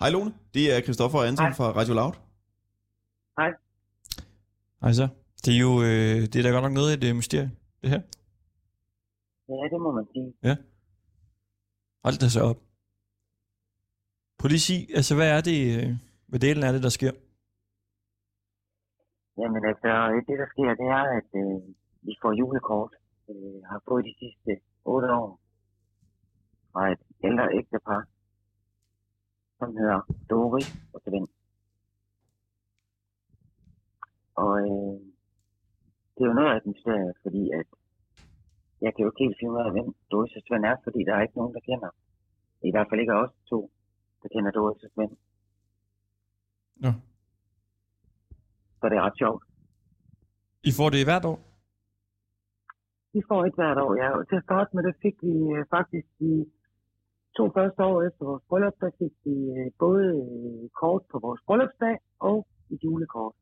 Hej Lone, det er Christoffer Anton Hej. fra Radio Loud. Hej. Hej så. Det er jo øh, det er da godt nok noget af et øh, mysterie, det her. Ja, det må man sige. Hold da så op. Prøv lige at sige, altså hvad er det, øh, hvad delen er det, der sker? Jamen altså, det der sker, det er, at øh, vi får julekort. Øh, har fået de sidste otte år fra et ældre ægtepar, som hedder Doris og Svend. Og øh, det er jo noget af et mysterie, fordi at jeg kan jo ikke helt finde ud af, hvem Doris og Svend er, fordi der er ikke nogen, der kender. I hvert fald ikke os to, der kender Doris og Svend. Nå. Så det er ret sjovt. I får det hvert år? Vi får et hvert år, ja. Og til at starte med, det fik vi øh, faktisk de to første år efter vores bryllup, der fik vi øh, både øh, kort på vores bryllupsdag og et julekort.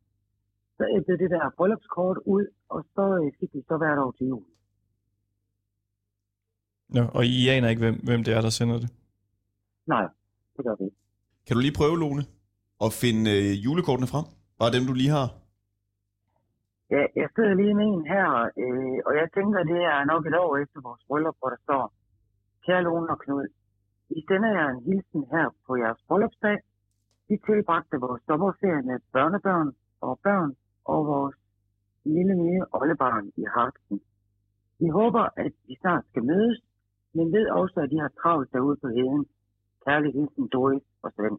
Så æblede det der bryllupskort ud, og så øh, fik vi så hvert år til jul. Nå, og I aner ikke, hvem, hvem det er, der sender det? Nej, det gør vi ikke. Kan du lige prøve, Lone, at finde øh, julekortene frem? Bare dem, du lige har. Ja, jeg sidder lige med en her, øh, og jeg tænker, det er nok et år efter vores bryllup, hvor der står, Kære Lone og Knud, I sender jer en hilsen her på jeres bryllupsdag. Vi tilbragte vores sommerferie med børnebørn og børn og vores lille nye oldebarn i Harksen. Vi håber, at vi snart skal mødes, men ved også, at de har travlt derude på heden. Kærlig hilsen, Doris og Svend.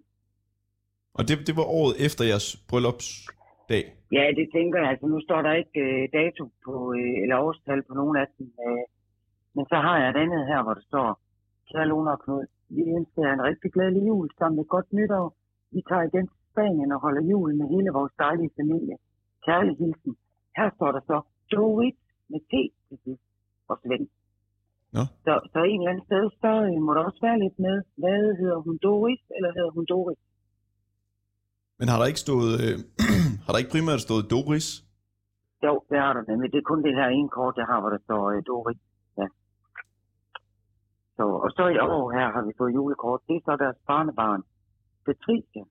Og det, det var året efter jeres bryllupsdag. Ja, det tænker jeg. Altså, nu står der ikke øh, dato på, øh, eller årstal på nogen af dem. Øh, men så har jeg et andet her, hvor der står, kære Lone og Knud, vi ønsker jer en rigtig glædelig jul sammen med godt nytår. Vi tager igen til Spanien og holder jul med hele vores dejlige familie. Kærlig hilsen. Her står der så, Dorit med T til sidst og Svend. Nå. Så, så en eller anden sted, så øh, må der også være lidt med, hvad hedder hun Doris, eller hedder hun Doris? Men har der ikke stået, øh, har der ikke primært stået Doris? Jo, det har der nemlig. Det er kun det her ene kort, jeg har, hvor der står øh, Doris. Så, og så i år her har vi fået julekort. Det er så deres barnebarn, Patricia,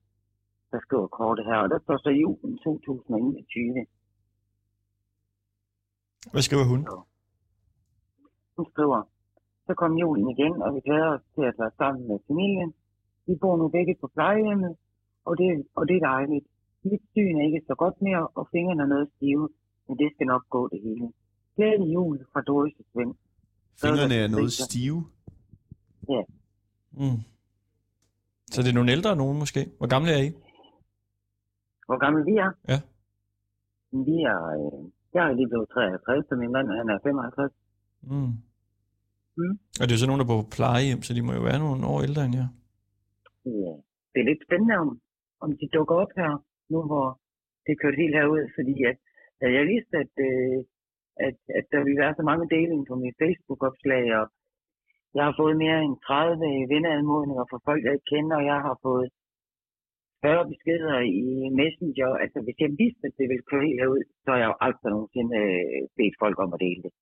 der skriver kortet her. Og der står så julen 2021. Hvad skriver hun? Hun skriver, så kom julen igen, og vi glæder os til at være sammen med familien. Vi bor nu begge på plejehjemmet, og det, og det er dejligt. Mit syn er ikke så godt mere, og fingrene er noget stive, men det skal nok gå det hele. Glædelig jul fra Doris og Svend. Fingrene er noget Patricia. Stive. Mm. Så det er nogle ældre nogen måske? Hvor gamle er I? Hvor gamle vi er? Ja. Vi er, øh, jeg er lige blevet 53, og min mand han er 55. Mm. Mm. Og det er jo så nogen, der bor på plejehjem, så de må jo være nogle år ældre end jer. Ja. Det er lidt spændende, om, om de dukker op her, nu hvor det er kørt helt herud, fordi at, da jeg vidste, at, øh, at, at der ville være så mange delinger på mit Facebook-opslag, og jeg har fået mere end 30 venneanmodninger fra folk, jeg ikke kender, og jeg har fået 40 beskeder i Messenger. Altså, hvis jeg vidste, at det ville køre helt herud, så har jeg jo aldrig nogensinde øh, bedt folk om at dele det.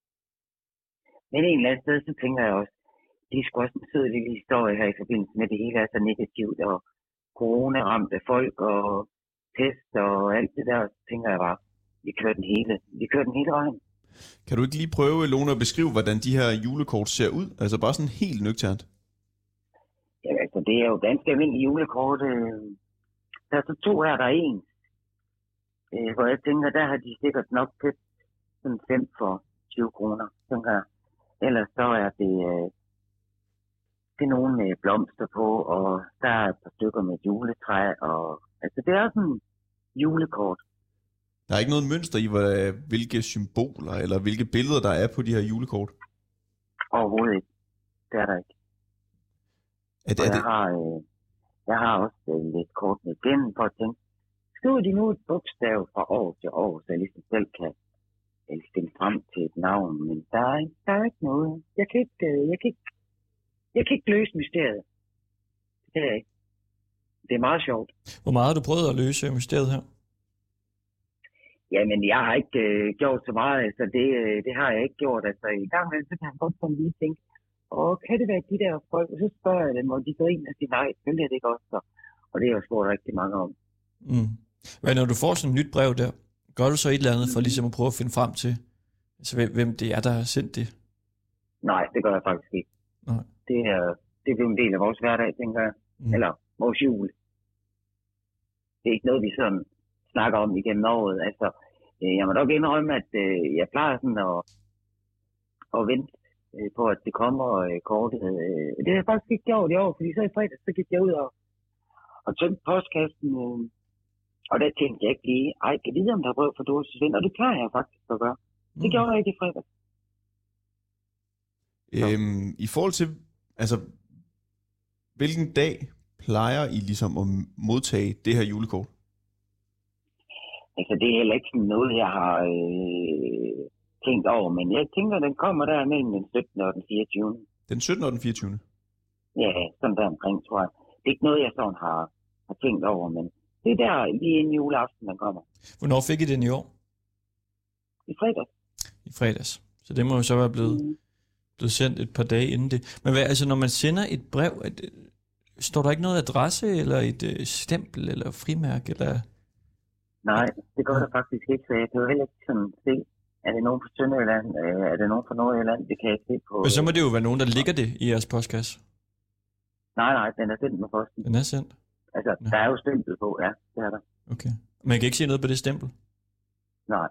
Men en eller anden sted, så tænker jeg også, det er sgu også en sød lille historie her i forbindelse med, at det hele er så negativt, og corona ramte folk, og test og alt det der, så tænker jeg bare, vi kører den hele, vi kører den hele vejen. Kan du ikke lige prøve, Lone, at beskrive, hvordan de her julekort ser ud? Altså bare sådan helt nøgternt. Ja, altså, det er jo ganske almindelige julekort. Øh. Der er så to her, der er en. Øh, hvor jeg tænker, der har de sikkert nok købt sådan fem for 20 kroner, tænker jeg. Ellers så er det, øh, det er nogen med blomster på, og der er et par stykker med juletræ. Og, altså, det er sådan julekort. Der er ikke noget mønster i, hvad, hvilke symboler eller hvilke billeder, der er på de her julekort. Overhovedet ikke. Det er der ikke. Er det, er jeg det, har, øh, jeg har også øh, lidt kort med igen for at tænke, skriver de nu et bogstav fra år til år, så jeg ligesom selv kan øh, finde frem til et navn, men der er, der er ikke noget. Jeg kan ikke, øh, jeg kan ikke, jeg kan ikke løse mysteriet. Det kan jeg ikke. Det er meget sjovt. Hvor meget har du prøvet at løse mysteriet her? Jamen, jeg har ikke øh, gjort så meget, altså det, øh, det har jeg ikke gjort. Altså, i gang med, så kan jeg godt sådan lige tænke, og kan det være de der folk? Og så spørger jeg dem, og de griner og siger, nej, selvfølgelig er det ikke også. Og det er jeg spurgt rigtig mange om. Mm. Men når du får sådan et nyt brev der, gør du så et eller andet for ligesom at prøve at finde frem til, altså, hvem, det er, der har sendt det? Nej, det gør jeg faktisk ikke. Nej. Det er, det er blevet en del af vores hverdag, tænker jeg. Mm. Eller vores jul. Det er ikke noget, vi sådan snakker om igennem året. Altså, jeg må nok indrømme, at øh, jeg plejer sådan at, at vente øh, på, at det kommer øh, kortet. Øh, det har jeg faktisk ikke gjort i år, fordi så i fredag, så gik jeg ud og, og tømte postkassen. Øh, og der tænkte jeg ikke lige, ej, kan vide, om der er brød for Doris Svend? Og det plejer jeg faktisk at gøre. Det Mm. gjorde jeg ikke i fredag. Ja. Øhm, I forhold til, altså, hvilken dag plejer I ligesom at modtage det her julekort? Altså, det er heller ikke sådan noget, jeg har øh, tænkt over, men jeg tænker, den kommer der mellem den 17. og den 24. Den 17. og den 24. Ja, sådan der omkring, tror jeg. Det er ikke noget, jeg sådan har, har tænkt over, men det er der lige inden juleaften, den kommer. Hvornår fik I den i år? I fredag. I fredags. Så det må jo så være blevet, Mm. blevet sendt et par dage inden det. Men hvad, altså, når man sender et brev, at, øh, står der ikke noget adresse, eller et øh, stempel, eller frimærke, eller... Nej, det gør der faktisk ikke, så jeg kan jo heller ikke sådan se, er det nogen fra Sønderjylland, øh, er det nogen fra Nordjylland, det kan jeg ikke se på. Men så må det jo være nogen, der ligger det i jeres postkasse. Nej, nej, den er sendt med posten. Den er sendt. Altså, Ja. der er jo stempel på, ja, det er der. Okay. Man kan ikke se noget på det stempel. Nej,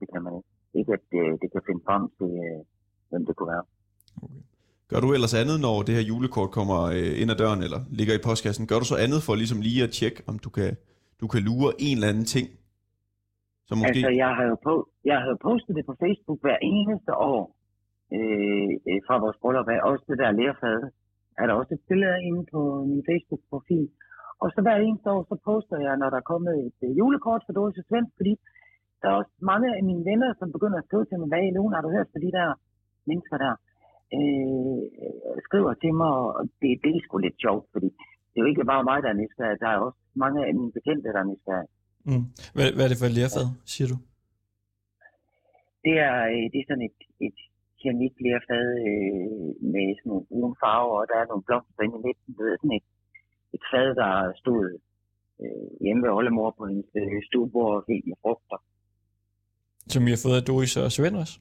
det kan man ikke. Ikke at det, det kan finde frem til, øh, hvem det kunne være. Okay. Gør du ellers andet, når det her julekort kommer øh, ind ad døren, eller ligger i postkassen? Gør du så andet for ligesom lige at tjekke, om du kan, du kan lure en eller anden ting? Så måske... Altså, jeg har, jo på, jeg har jo postet det på Facebook hver eneste år øh, øh fra vores bryllup af. Også det der lærfade er der også et billede inde på min Facebook-profil. Og så hver eneste år, så poster jeg, når der er kommet et øh, julekort for Doris Svend, fordi der er også mange af mine venner, som begynder at skrive til mig, hvad i Lone har du hørt for de der mennesker der? Øh, øh, skriver til mig, og det, det er sgu lidt sjovt, fordi det er jo ikke bare mig, der er nysgerrig. Der er også mange af mine bekendte, der er nysgerrige. Mm. Hvad, hvad er det for et lærfad, siger du? Det er, øh, det er sådan et, et keramiklerfad øh, med sådan nogle brune farver, og der er nogle blomster inde i midten. Det er sådan et, et fad, der stod øh, hjemme ved oldemor på hendes øh, stuebord fyldt med frugter. Som I har fået af Doris og Svend også?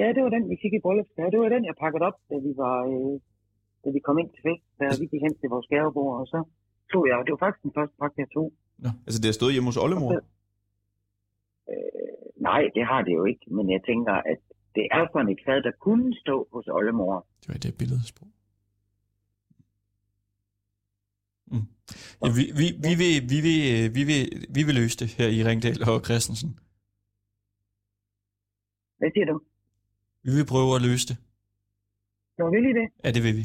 Ja, det var den, vi fik i bryllupsgave. Det var den, jeg pakkede op, da vi, var, øh, da vi kom ind til fest, da vi gik hen til vores gavebord, og så tog jeg, og det var faktisk den første pakke, jeg tog. Altså, det har stået hjemme hos Oldemor? Øh, nej, det har det jo ikke, men jeg tænker, at det er sådan et fad, der kunne stå hos oldemor. Det var det billedsprog. Mm. Ja, vi, vi, vi, vil, vi, vil, vi, vil, vi vil løse det her i Ringdal og Christensen. Hvad siger du? Vi vil prøve at løse det. Nå, vil I det? Ja, det vil vi.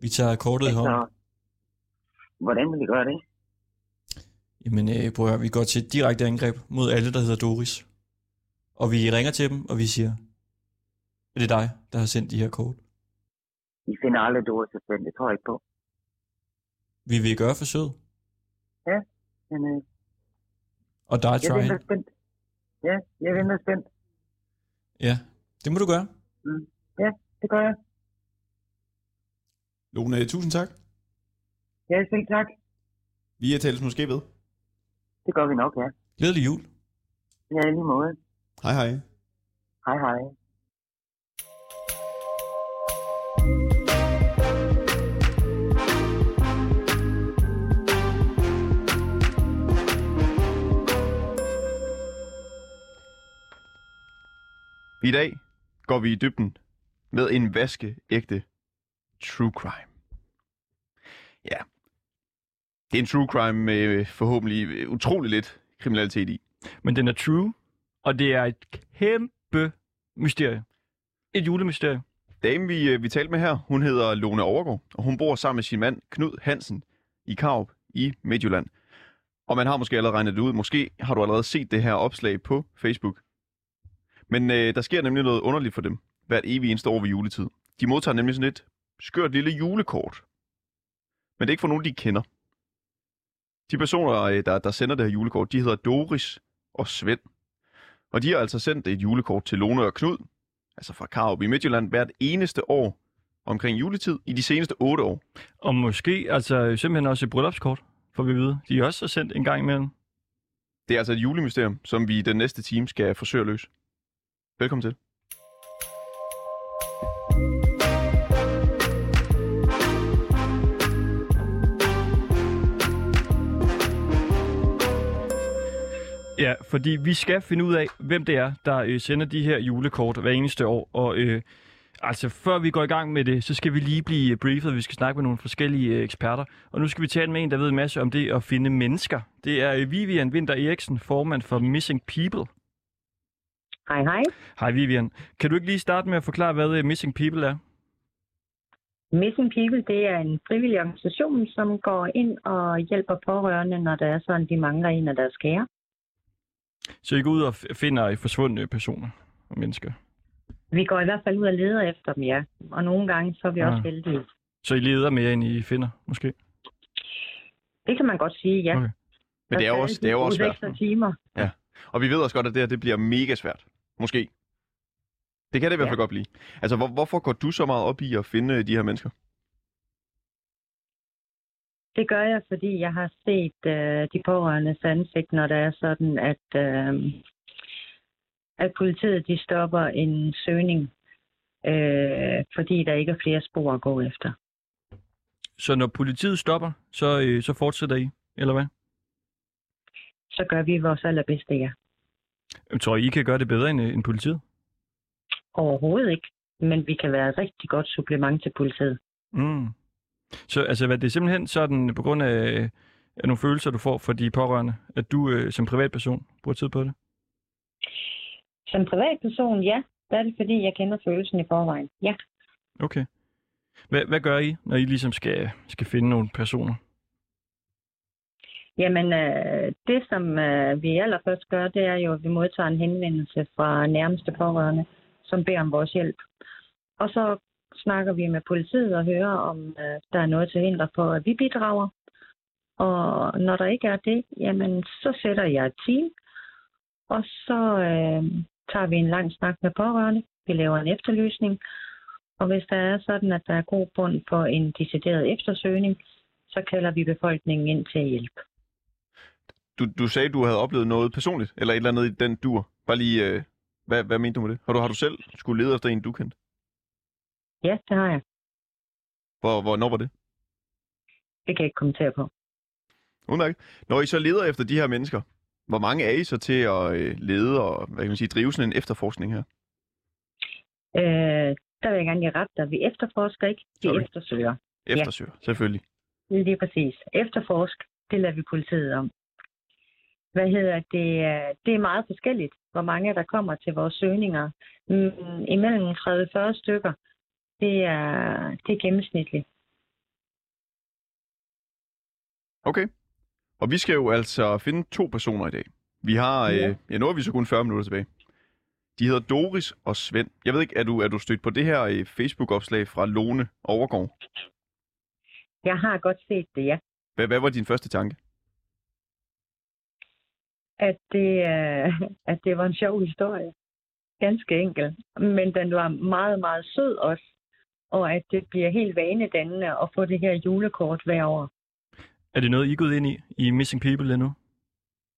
Vi tager kortet i hånden. Hvordan vil I gøre det? Jamen, øh, prøv at høre, vi går til et direkte angreb mod alle, der hedder Doris. Og vi ringer til dem, og vi siger, er det dig, der har sendt de her kort? I finder aldrig Doris og Svend, det tror jeg ikke på. Vi vil gøre forsøget, Men øh, og der er jeg venter spændt. Ja, jeg venter spændt. Ja, det må du gøre. Det gør jeg. Lone, tusind tak. Ja, selv tak. Vi er tales måske ved. Det gør vi nok, ja. Glædelig jul. Ja, i lige måde. Hej hej. Hej, hej. I dag går vi i dybden med en vaskeægte true crime. Ja, det er en true crime med forhåbentlig utrolig lidt kriminalitet i. Men den er true, og det er et kæmpe mysterie. Et julemysterie. Damen, vi, øh, vi talte med her, hun hedder Lone Overgaard, og hun bor sammen med sin mand Knud Hansen i Karup i Midtjylland. Og man har måske allerede regnet det ud. Måske har du allerede set det her opslag på Facebook. Men øh, der sker nemlig noget underligt for dem, hvert evig eneste år ved juletid. De modtager nemlig sådan et skørt lille julekort. Men det er ikke for nogen, de kender. De personer, øh, der, der sender det her julekort, de hedder Doris og Svend. Og de har altså sendt et julekort til Lone og Knud, altså fra Karup i Midtjylland, hvert eneste år omkring juletid i de seneste otte år. Og måske altså simpelthen også et bryllupskort, får vi vide. De er også sendt en gang imellem. Det er altså et julemysterium, som vi i den næste time skal forsøge at løse. Velkommen til. Ja, fordi vi skal finde ud af, hvem det er, der øh, sender de her julekort hver eneste år. Og øh, altså, før vi går i gang med det, så skal vi lige blive briefet. Vi skal snakke med nogle forskellige øh, eksperter. Og nu skal vi tale med en, der ved en masse om det at finde mennesker. Det er øh, Vivian Winter Eriksen, formand for Missing People. Hej, hej. Hej Vivian. Kan du ikke lige starte med at forklare, hvad øh, Missing People er? Missing People, det er en frivillig organisation, som går ind og hjælper pårørende, når der er sådan, de mangler en af deres kære. Så I går ud og finder forsvundne personer og mennesker. Vi går i hvert fald ud og leder efter dem, ja. Og nogle gange, så er vi Ah. også heldige. Så I leder mere, end I finder, måske? Det kan man godt sige, ja. Okay. Men det er jo også, det er jo også svært. Timer. Og vi ved også godt, at det her det bliver mega svært. Måske. Det kan det i hvert fald Ja. godt blive. Altså, hvor, hvorfor går du så meget op i at finde øh, de her mennesker? Det gør jeg, fordi jeg har set øh, de pårørendes ansigt, når det er sådan, at, øh, at politiet de stopper en søgning, øh, fordi der ikke er flere spor at gå efter. Så når politiet stopper, så, øh, så fortsætter I, eller hvad? Så gør vi vores allerbedste, ja. Jeg tror I, I kan gøre det bedre end, øh, end politiet? Overhovedet ikke. Men vi kan være et rigtig godt supplement til politiet. Mm. Så altså, hvad, det er simpelthen sådan, på grund af, af nogle følelser, du får for de pårørende, at du øh, som privatperson bruger tid på det? Som privatperson, ja. Der er det, fordi jeg kender følelsen i forvejen. Ja. Okay. Hvad, hvad gør I, når I ligesom skal, skal finde nogle personer? Jamen, øh, det som øh, vi allerførst gør, det er jo, at vi modtager en henvendelse fra nærmeste pårørende, som beder om vores hjælp. Og så snakker vi med politiet og hører, om øh, der er noget til hinder for, at vi bidrager. Og når der ikke er det, jamen, så sætter jeg et team, og så øh, tager vi en lang snak med pårørende. Vi laver en efterlysning, og hvis der er sådan, at der er god bund for en decideret eftersøgning, så kalder vi befolkningen ind til hjælp. Du, du sagde, du havde oplevet noget personligt, eller et eller andet i den dur. Bare lige, øh, hvad, hvad mente du med det? Har du, har du selv skulle lede efter en, du kendte? Ja, det har jeg. Hvor, hvornår var det? Det kan jeg ikke kommentere på. Udmærket. Når I så leder efter de her mennesker, hvor mange er I så til at øh, lede og hvad kan man sige, drive sådan en efterforskning her? Øh, der vil jeg gerne give ret dig. Vi efterforsker ikke, vi Sorry. eftersøger. Eftersøger, selvfølgelig. Lige præcis. Efterforsk, det lader vi politiet om. Hvad hedder det? Det er meget forskelligt, hvor mange der kommer til vores søgninger. Mm, Imellem 30-40 stykker, det er, det er gennemsnitligt. Okay. Og vi skal jo altså finde to personer i dag. Vi har, Ja. øh, ja, nu har vi så kun 40 minutter tilbage. De hedder Doris og Svend. Jeg ved ikke, er du, er du stødt på det her øh, Facebook-opslag fra Lone Overgaard? Jeg har godt set det, ja. Hvad, hvad var din første tanke? At det, øh, at det var en sjov historie. Ganske enkelt. Men den var meget, meget sød også. Og at det bliver helt vanedannende at få det her julekort hver år. Er det noget, I er gået ind i, i Missing People endnu?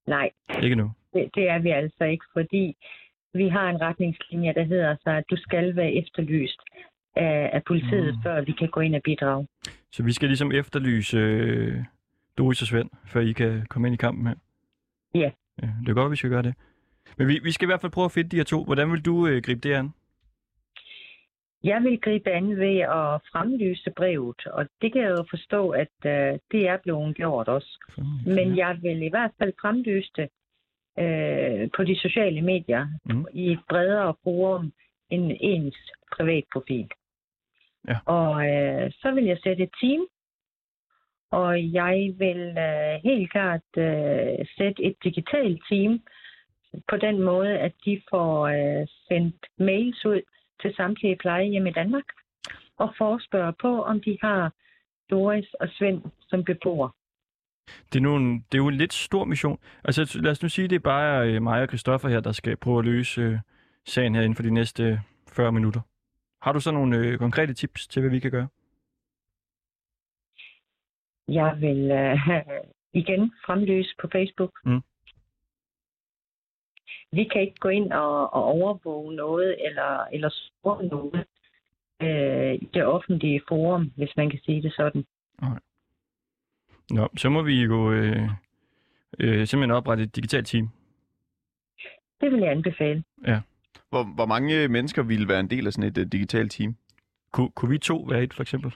Nej, Ikke nu. det, det er vi altså ikke, fordi vi har en retningslinje, der hedder så, at du skal være efterlyst af, af politiet, Mm. før vi kan gå ind og bidrage. Så vi skal ligesom efterlyse øh, Doris og Svend, før I kan komme ind i kampen her? Ja. ja det er godt, vi skal gøre det. Men vi, vi skal i hvert fald prøve at finde de her to. Hvordan vil du øh, gribe det an? Jeg vil gribe an ved at fremlyse brevet, og det kan jeg jo forstå, at uh, det er blevet gjort også. Men jeg vil i hvert fald fremlyse det øh, på de sociale medier Mm. i et bredere forum end ens privatprofil. Ja. Og øh, så vil jeg sætte et team, og jeg vil øh, helt klart øh, sætte et digitalt team på den måde, at de får øh, sendt mails ud til samtlige plejehjem i Danmark og forespørger på, om de har Doris og Svend som beboere. Det er, nu en, det er jo en lidt stor mission. Altså lad os nu sige, det er bare øh, mig og Christoffer her, der skal prøve at løse øh, sagen her inden for de næste 40 minutter. Har du så nogle øh, konkrete tips til, hvad vi kan gøre? Jeg vil øh, igen fremlyse på Facebook. Mm. Vi kan ikke gå ind og, og overvåge noget eller, eller spore noget øh, i det offentlige forum, hvis man kan sige det sådan. Nå, så må vi jo øh, øh, simpelthen oprette et digitalt team. Det vil jeg anbefale. Hvor, hvor mange mennesker ville være en del af sådan et uh, digitalt team? Ku, kunne vi to være et, for eksempel?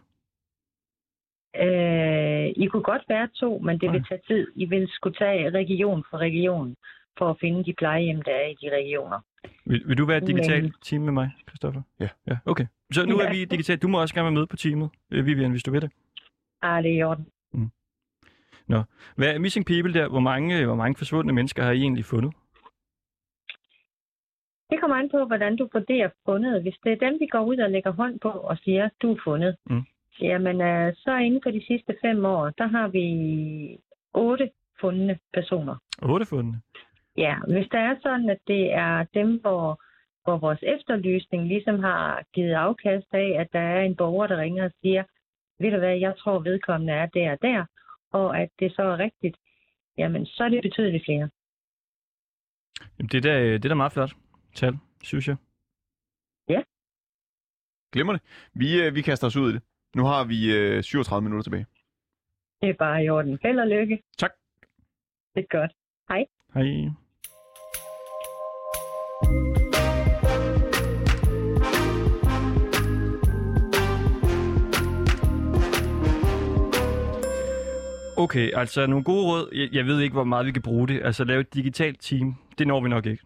Øh, I kunne godt være to, men det vil tage tid. I vil skulle tage region for region for at finde de plejehjem, der er i de regioner. Vil, vil du være et Men- digitalt team med mig, Christoffer? Ja. Ja, okay. Så nu er Ja. vi digitalt. Du må også gerne være med på teamet, øh, Vivian, hvis du vil det. Ah, det er i orden. Hvad er Missing People der? Hvor mange, hvor mange forsvundne mennesker har I egentlig fundet? Det kommer an på, hvordan du vurderer fundet. Hvis det er dem, vi går ud og lægger hånd på og siger, du er fundet, Mm. jamen øh, så inden for de sidste fem år, der har vi otte fundne personer. Otte fundne. Ja, hvis der er sådan, at det er dem, hvor, hvor vores efterlysning ligesom har givet afkast af, at der er en borger, der ringer og siger, ved du hvad, jeg tror vedkommende er der og der, og at det så er rigtigt, jamen så er det betydeligt flere. Jamen, det, er da, det er da meget flot tal, synes jeg. Glimrende. Vi, uh, vi kaster os ud i det. Nu har vi uh, 37 minutter tilbage. Det er bare i orden. Held og lykke. Tak. Det er godt. Hej. Okay, altså nogle gode råd. Jeg, jeg ved ikke, hvor meget vi kan bruge det. Altså lave et digitalt team, det når vi nok ikke.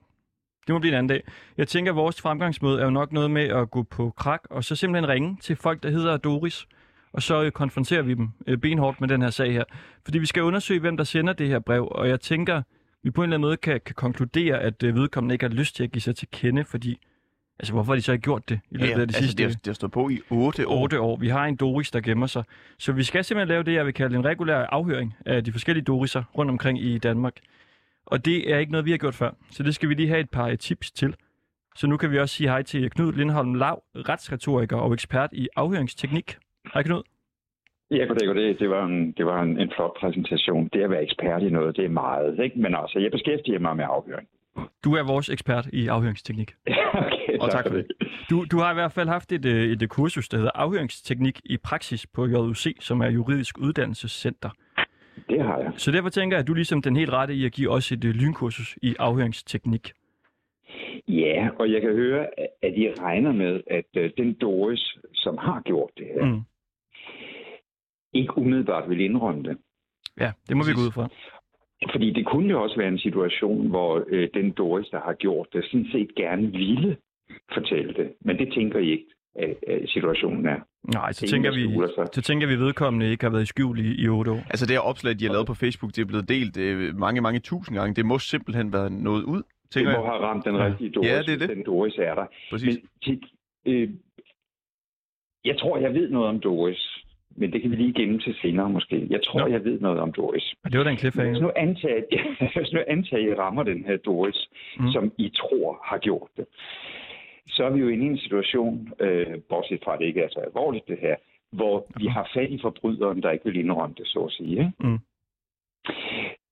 Det må blive en anden dag. Jeg tænker, at vores fremgangsmåde er jo nok noget med at gå på krak, og så simpelthen ringe til folk, der hedder Doris, og så øh, konfronterer vi dem øh, benhårdt med den her sag her. Fordi vi skal undersøge, hvem der sender det her brev, og jeg tænker, vi på en eller anden måde kan, kan konkludere, at øh, vedkommende ikke har lyst til at give sig til kende, fordi, altså hvorfor har de så ikke gjort det i løbet af de altså, sidste det, har, det har stået på i 8 år. 8 år. Vi har en Doris, der gemmer sig. Så vi skal simpelthen lave det, jeg vil kalde en regulær afhøring af de forskellige Doriser rundt omkring i Danmark. Og det er ikke noget, vi har gjort før. Så det skal vi lige have et par tips til. Så nu kan vi også sige hej til Knud Lindholm Lav, retsretoriker og ekspert i afhøringsteknik. Hej Knud. Ja, goddag, goddag. Det var, en, det var en, en flot præsentation. Det at være ekspert i noget, det er meget. Ikke? Men altså, jeg beskæftiger mig med afhøring. Du er vores ekspert i afhøringsteknik. okay, Og tak for det. Du, du har i hvert fald haft et, øh, et kursus, der hedder afhøringsteknik i praksis på JUC, som er Juridisk Uddannelsescenter. Det har jeg. Så derfor tænker jeg, at du er ligesom den helt rette i at give os et øh, lynkursus i afhøringsteknik. Ja, og jeg kan høre, at I regner med, at uh, den Doris, som har gjort det her, mm. Ikke umiddelbart vil indrømme det. Ja, det må vi Præcis. gå ud fra. Fordi det kunne jo også være en situation, hvor øh, den Doris, der har gjort det, sådan set gerne ville fortælle det. Men det tænker I ikke, at, at situationen er. Nej, så tænker, vi, så tænker vi, at vedkommende ikke har været i skjul i, i 8 år. Altså det her opslag, de har lavet på Facebook, det er blevet delt øh, mange, mange tusind gange. Det må simpelthen være noget ud, Det tænker må jeg. have ramt den rigtige Doris, Ja, det er det. den Doris er der. Præcis. Men til, øh, jeg tror, jeg ved noget om Doris. Men det kan vi lige gemme til senere måske. Jeg tror, Nå. jeg ved noget om Doris. Det var da en Hvis cliffhanger. nu antager, hvis nu antager, at I rammer den her Doris, Mm. som I tror har gjort det, så er vi jo inde i en situation, øh, bortset fra, at det ikke er så alvorligt det her, hvor vi har fat i forbryderen, der ikke vil indrømme det, så at sige. Mm.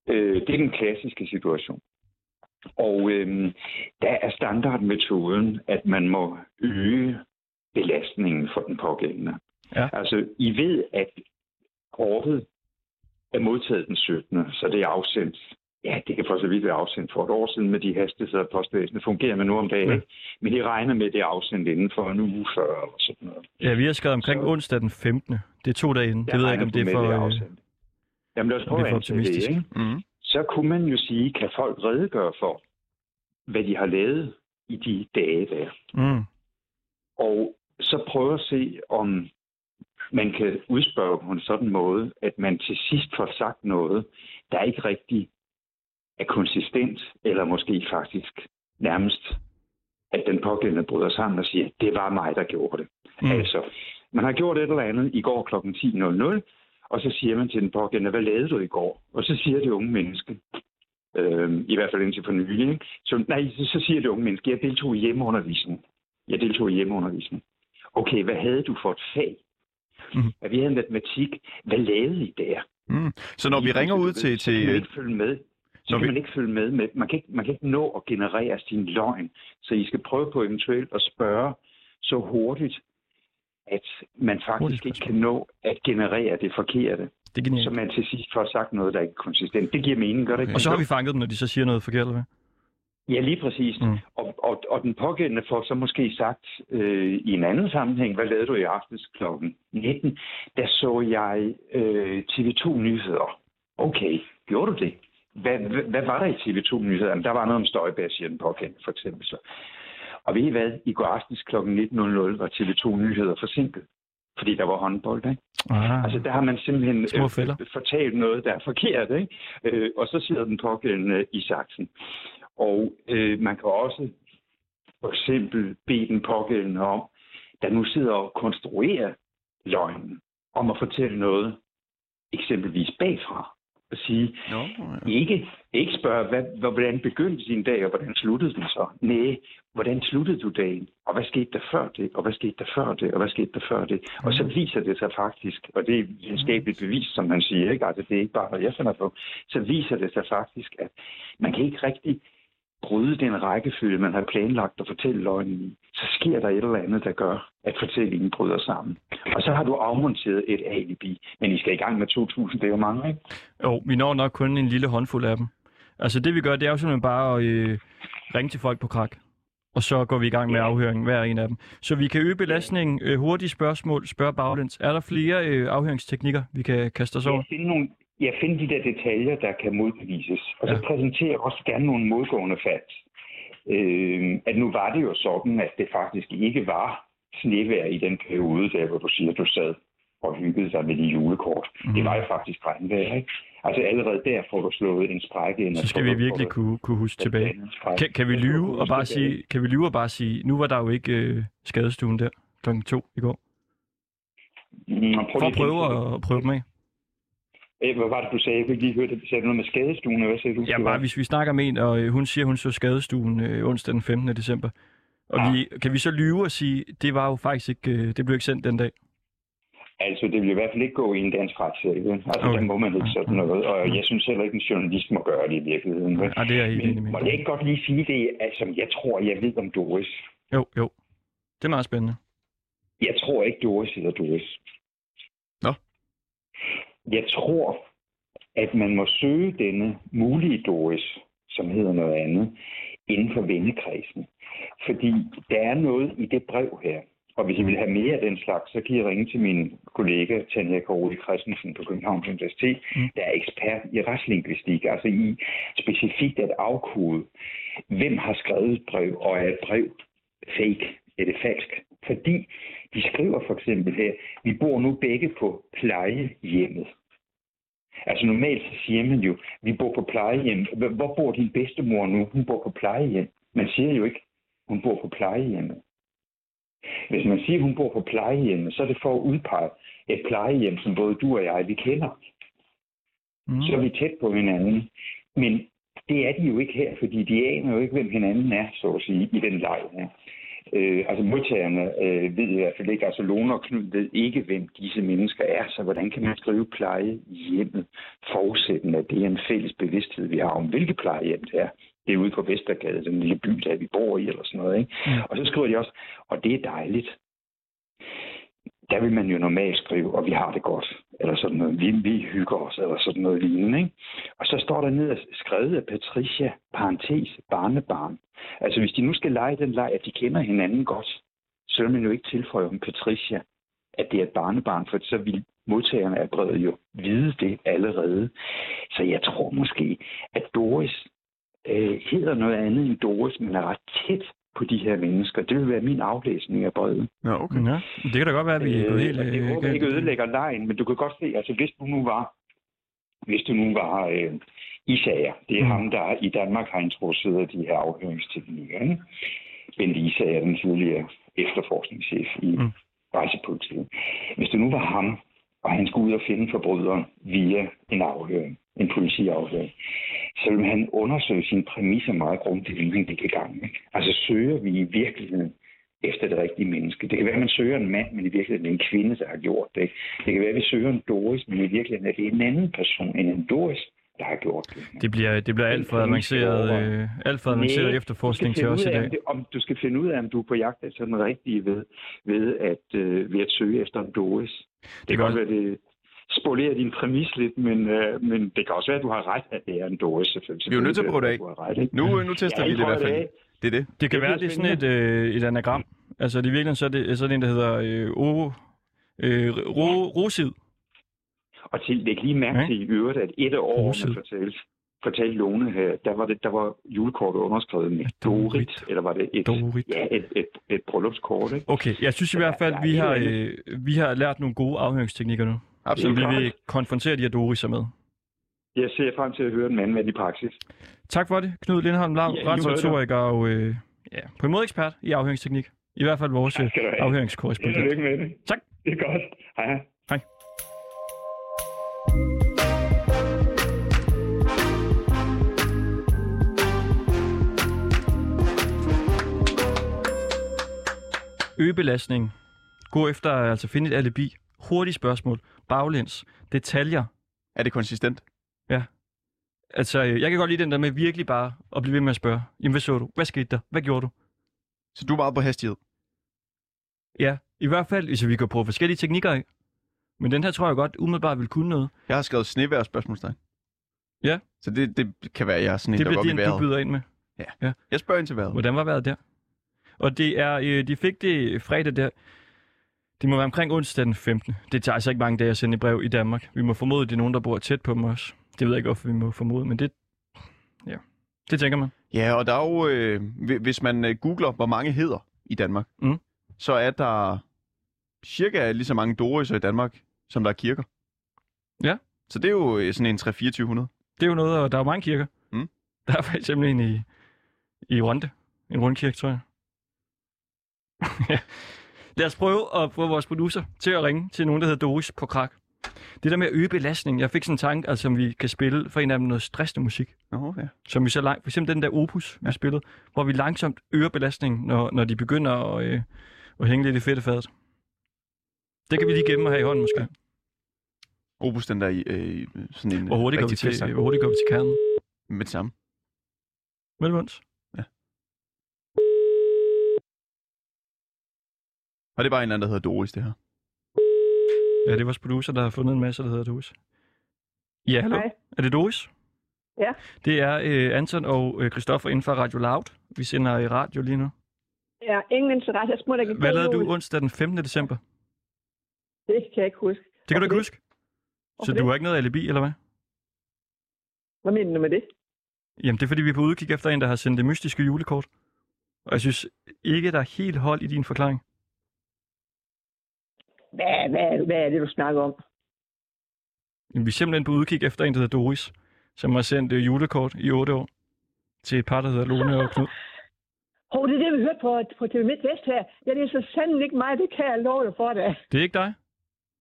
Øh, det er den klassiske situation. Og øh, der er standardmetoden, at man må øge belastningen for den pågældende. Ja. Altså, I ved, at kortet er modtaget den 17. Så det er afsendt. Ja, det kan for så vidt være afsendt for et år siden med de hastigheder, postvæsenet fungerer med nu om dagen. Ja. Men I regner med, at det er afsendt inden for en uge før eller sådan noget. Ja, vi har skrevet omkring Så- onsdag den 15. Det er to dage inden. Det ved jeg ikke, om det er for... med, øh, afsendt. Jamen lad os prøve det er at det, optimistisk. ikke? Mm. Så kunne man jo sige, kan folk redegøre for, hvad de har lavet i de dage der. Mm. Og så prøve at se, om man kan udspørge på en sådan måde, at man til sidst får sagt noget, der ikke rigtig er konsistent, eller måske faktisk nærmest, at den pågældende bryder sammen og siger, det var mig, der gjorde det. Mm. Altså, man har gjort et eller andet i går kl. 10.00, og så siger man til den pågældende, hvad lavede du i går? Og så siger det unge menneske, øh, i hvert fald indtil for nylig, ikke? Så, nej, så, så siger det unge menneske, jeg deltog i hjemmeundervisning. Jeg deltog i hjemmeundervisning. Okay, hvad havde du for et fag? Mm. At vi havde matematik. Hvad lavede I der? Mm. Så når vi ringer ud pludselig, til... så kan man til ikke følge med. Så kan vi- man ikke følge med. med man, kan ikke, man kan ikke nå at generere sin løgn. Så I skal prøve på eventuelt at spørge så hurtigt, at man faktisk ikke kan nå at generere det forkerte. Det er Så man til sidst får sagt noget, der ikke er konsistent. Det giver mening, gør det ikke? Og så har vi fanget dem, når de så siger noget forkert, eller hvad? Ja, lige præcis. Mm. Og, og, og den pågældende får så måske sagt øh, i en anden sammenhæng, hvad lavede du i aftes kl. 19? Der så jeg øh, TV2 Nyheder. Okay, gjorde du det? Hvad, hvad, hvad var der i TV2 Nyheder? Jamen, der var noget om Støjberg, siger den pågældende for eksempel. Så. Og ved I hvad? I går aftes kl. 19.00 var TV2 Nyheder forsinket. Fordi der var håndbold, ikke? Ah, Altså, der har man simpelthen øh, fortalt noget, der er forkert, ikke? Øh, og så sidder den pågældende i saksen. Og øh, man kan også for eksempel bede den pågældende om, der nu sidder og konstruerer løgnen, om at fortælle noget, eksempelvis bagfra, og sige, Nå, ja. ikke, ikke spørge, hvad, hvordan begyndte din dag, og hvordan sluttede den så? Nej, hvordan sluttede du dagen? Og hvad skete der før det? Og hvad skete der før det? Og hvad skete der før det? Og så viser det sig faktisk, og det er videnskabeligt bevis, som man siger, ikke? Altså, det er ikke bare, hvad jeg finder på. Så viser det sig faktisk, at man kan ikke rigtig bryde den rækkefølge, man har planlagt at fortælle løgnen i. Så sker der et eller andet, der gør, at fortællingen bryder sammen. Og så har du afmonteret et alibi. Men I skal i gang med 2.000, det er jo mange, ikke? Jo, vi når nok kun en lille håndfuld af dem. Altså det vi gør, det er jo simpelthen bare at øh, ringe til folk på krak. Og så går vi i gang med afhøringen, hver en af dem. Så vi kan øge belastningen. Øh, hurtige spørgsmål, spørg baglæns. Er der flere øh, afhøringsteknikker, vi kan kaste os over? Jeg finder, nogle, jeg finder de der detaljer, der kan modbevises. Og så Ja. præsenterer jeg også gerne nogle modgående facts. Øh, at nu var det jo sådan, at det faktisk ikke var snevejr i den periode, der hvor du siger, du sad og hyggede sig med de julekort. Mm. Det var jo faktisk regnvejr, ikke? Altså allerede der får du slået en sprække ind. Så skal vi virkelig du- kunne, kunne huske tilbage. Kan, kan vi lyve og bare sige, kan vi lyve og bare sige, nu var der jo ikke øh, skadestuen der klokken to i går. Prøv at prøve at prøve dem af. Øh, Hvad var det, du sagde? Jeg kunne ikke lige høre det. Sagde du noget med skadestuen? Hvad sagde du? Ja, bare hvis vi snakker med en, og øh, hun siger, hun så skadestuen øh, onsdag den 15. december. Og Ah. vi, kan vi så lyve og sige, det var jo faktisk ikke, øh, det blev ikke sendt den dag. Altså, det vil i hvert fald ikke gå i en dansk retssag. vel? Altså, Okay. der må man ikke sådan noget. Og jeg synes heller ikke, en journalist må gøre det i virkeligheden. vel? Ja, det er jeg helt enig med. må jeg ikke godt lige sige det, altså, jeg tror, jeg ved om Doris. Jo, jo. Det er meget spændende. Jeg tror ikke, Doris hedder Doris. Jeg tror, at man må søge denne mulige Doris, som hedder noget andet, inden for vennekredsen. Fordi der er noget i det brev her. Og hvis I vil have mere af den slags, så kan I ringe til min kollega Tanja Karoli Christensen på Københavns Universitet, Mm. mm. der er ekspert i retslingvistik, altså i specifikt at afkode, hvem har skrevet et brev, og er et brev fake, er det falsk? Fordi de skriver for eksempel her, vi bor nu begge på plejehjemmet. Altså normalt så siger man jo, vi bor på plejehjem. Hvor hvor bor din bedstemor nu? Hun bor på plejehjem. Man siger jo ikke, hun bor på plejehjemmet. Hvis man siger, hun bor på plejehjemmet, så er det for at udpege et plejehjem, som både du og jeg, vi kender. Mm. Så er vi tæt på hinanden. Men det er de jo ikke her, fordi de aner jo ikke, hvem hinanden er, så at sige, i den leg her. Øh, altså modtagerne øh, ved i hvert fald ikke, altså Lone og Knud ved ikke, hvem disse mennesker er, så hvordan kan man skrive pleje hjemmet, forudsættende, at det er en fælles bevidsthed, vi har om, hvilke plejehjem det er. Det er ude på Vestergade, den lille by, der vi bor i, eller sådan noget. Ikke? Mm. Og så skriver de også, og det er dejligt. Der vil man jo normalt skrive, og vi har det godt, eller sådan noget. Vi, vi hygger os, eller sådan noget lignende. Ikke? Og så står der ned skrevet af Patricia, parentes, barnebarn. Altså hvis de nu skal lege den leg, at de kender hinanden godt, så vil man jo ikke tilføje om Patricia, at det er et barnebarn, for så vil modtagerne af brevet jo vide det allerede. Så jeg tror måske, at Doris øh, hedder noget andet end Doris, men er ret tæt på de her mennesker. Det vil være min aflæsning af brevet. Ja, okay. Ja, det kan da godt være, at vi er gået helt... Øh, og det øh, håber jeg ikke galt. ødelægger lejen, men du kan godt se, altså hvis du nu var, hvis du nu var øh, Isager, det er Mm. ham, der i Danmark har introduceret de her afhøringsteknikker, ikke? Bent Isager, den tidligere efterforskningschef i Mm. mm. rejsepolitiet. Hvis det nu var ham, og han skulle ud og finde forbryderen via en afhøring, en politiafhøring, så vil han undersøge sine præmisser meget grundigt, inden han gik i gang. Ikke? Altså søger vi i virkeligheden efter det rigtige menneske. Det kan være, at man søger en mand, men i virkeligheden er det en kvinde, der har gjort det. Det kan være, at vi søger en Doris, men i virkeligheden er det en anden person end en Doris, der har gjort det. Det bliver, det bliver alt for avanceret, øh, alt for avanceret efterforskning til os i dag. om det- Om, du skal finde ud af, om du er på jagt efter den rigtige ved, ved, at, øh, ved at søge efter en Doris. Det, det kan godt være, det spolerer din præmis lidt, men, øh, men det kan også være, at du har ret, at det er en Doris. Selvfølgelig. Vi er jo nødt til at prøve det af. Ret, ikke? Nu, nu tester Ja, vi I det i hvert det fald. af. Det er det. Det kan Det være, det er sådan et, øh, et anagram. Altså, det er virkelig så er det, så er det en, der hedder øh, o, øh, ro, rosid. Og til, læg lige mærke til i øvrigt, at et af årene Rosid. fortalte, fortalte Lone her, der var, det, der var julekortet underskrevet med Dorit. Dorit, eller var det et, Dorit. ja, et, et, et bryllupskort, ikke? Okay, jeg synes i hvert fald, Ja, vi har, det øh, vi har lært nogle gode afhøringsteknikker nu. Så Absolut. vi vil konfrontere de her Doris'er med. Jeg ser frem til at høre en mand med i praksis. Tak for det, Knud Lindholm Lav, Ja, og øh, ja, på en måde ekspert i afhøringsteknik. I hvert fald vores afhøringskorrespondent. Lykke med det. Tak. Det er godt. Hej, hej. Hej. Øgebelastning. Gå efter at altså finde et alibi. Hurtige spørgsmål. Baglæns. Detaljer. Er det konsistent? Altså, øh, jeg kan godt lide den der med virkelig bare at blive ved med at spørge. Jamen, hvad så du? Hvad skete der? Hvad gjorde du? Så du er meget på hastighed. Ja, i hvert fald, hvis vi kan prøve forskellige teknikker af. Men den her tror jeg godt umiddelbart vil kunne noget. Jeg har skrevet snevejr spørgsmålstegn. Ja. Så det, det kan være, at jeg er sådan en, Det der bliver går op i den, du byder ind med. Jeg spørger ind til vejret. Hvordan var vejret der? Og det er, øh, de fik det fredag der. Det må være omkring onsdag den 15. Det tager altså ikke mange dage at sende et brev i Danmark. Vi må formode, at det er nogen, der bor tæt på dem også. Det ved jeg ikke, hvorfor vi må formode, men det... Ja, det tænker man. Ja, og der er jo, øh, hvi- hvis man øh, googler, hvor mange hedder i Danmark, Mm. så er der cirka lige så mange Doris'er i Danmark, som der er kirker. Ja. Så det er jo øh, sådan en 3-2400. Det er jo noget, og der er jo mange kirker. Mm. Der er for eksempel en i, i Runde. En rundkirke, tror jeg. Ja. Lad os prøve at få vores producer til at ringe til nogen, der hedder Doris på krak. Det der med at øge belastningen. Jeg fik sådan en tanke, altså, som vi kan spille for en af dem noget stressende musik. Nå, ja. Som vi så langt, for eksempel den der opus, vi spillede, hvor vi langsomt øger belastningen, når, når de begynder at, øh, at hænge lidt i fedtefadet. Det kan vi lige gemme have i hånden måske. Opus, den der i øh, sådan en Hvor hurtigt, går vi til, hvor hurtigt går vi til kernen? Med det samme. Velvunds. Og det er bare en eller anden, der hedder Doris, det her. Ja, det er vores producer, der har fundet en masse, der hedder Doris. Ja, hallo. Hej. Er det Doris? Ja. Det er øh, Anton og øh, Christoffer inden for Radio Loud. Vi sender i radio lige nu. Ja, ingen interesse. Jeg smutter ikke Hvad lavede du onsdag den 15. december? Det kan jeg ikke huske. Det kan du Hvorfor ikke det? huske? Så Hvorfor du det? har ikke noget alibi, eller hvad? Hvad mener du med det? Jamen, det er fordi, vi er på udkig efter en, der har sendt det mystiske julekort. Og jeg synes ikke, der er helt hold i din forklaring. Hvad, hvad, hvad er det, du snakker om? Vi er simpelthen på udkig efter en, der hedder Doris, som har sendt øh, julekort i 8 år til et par, der hedder Lone og Knud. Hov, det er det, vi hørte på, på TV Midt Vest her. Ja, det er så sandelig ikke mig, det kan jeg love dig for det. Det er ikke dig?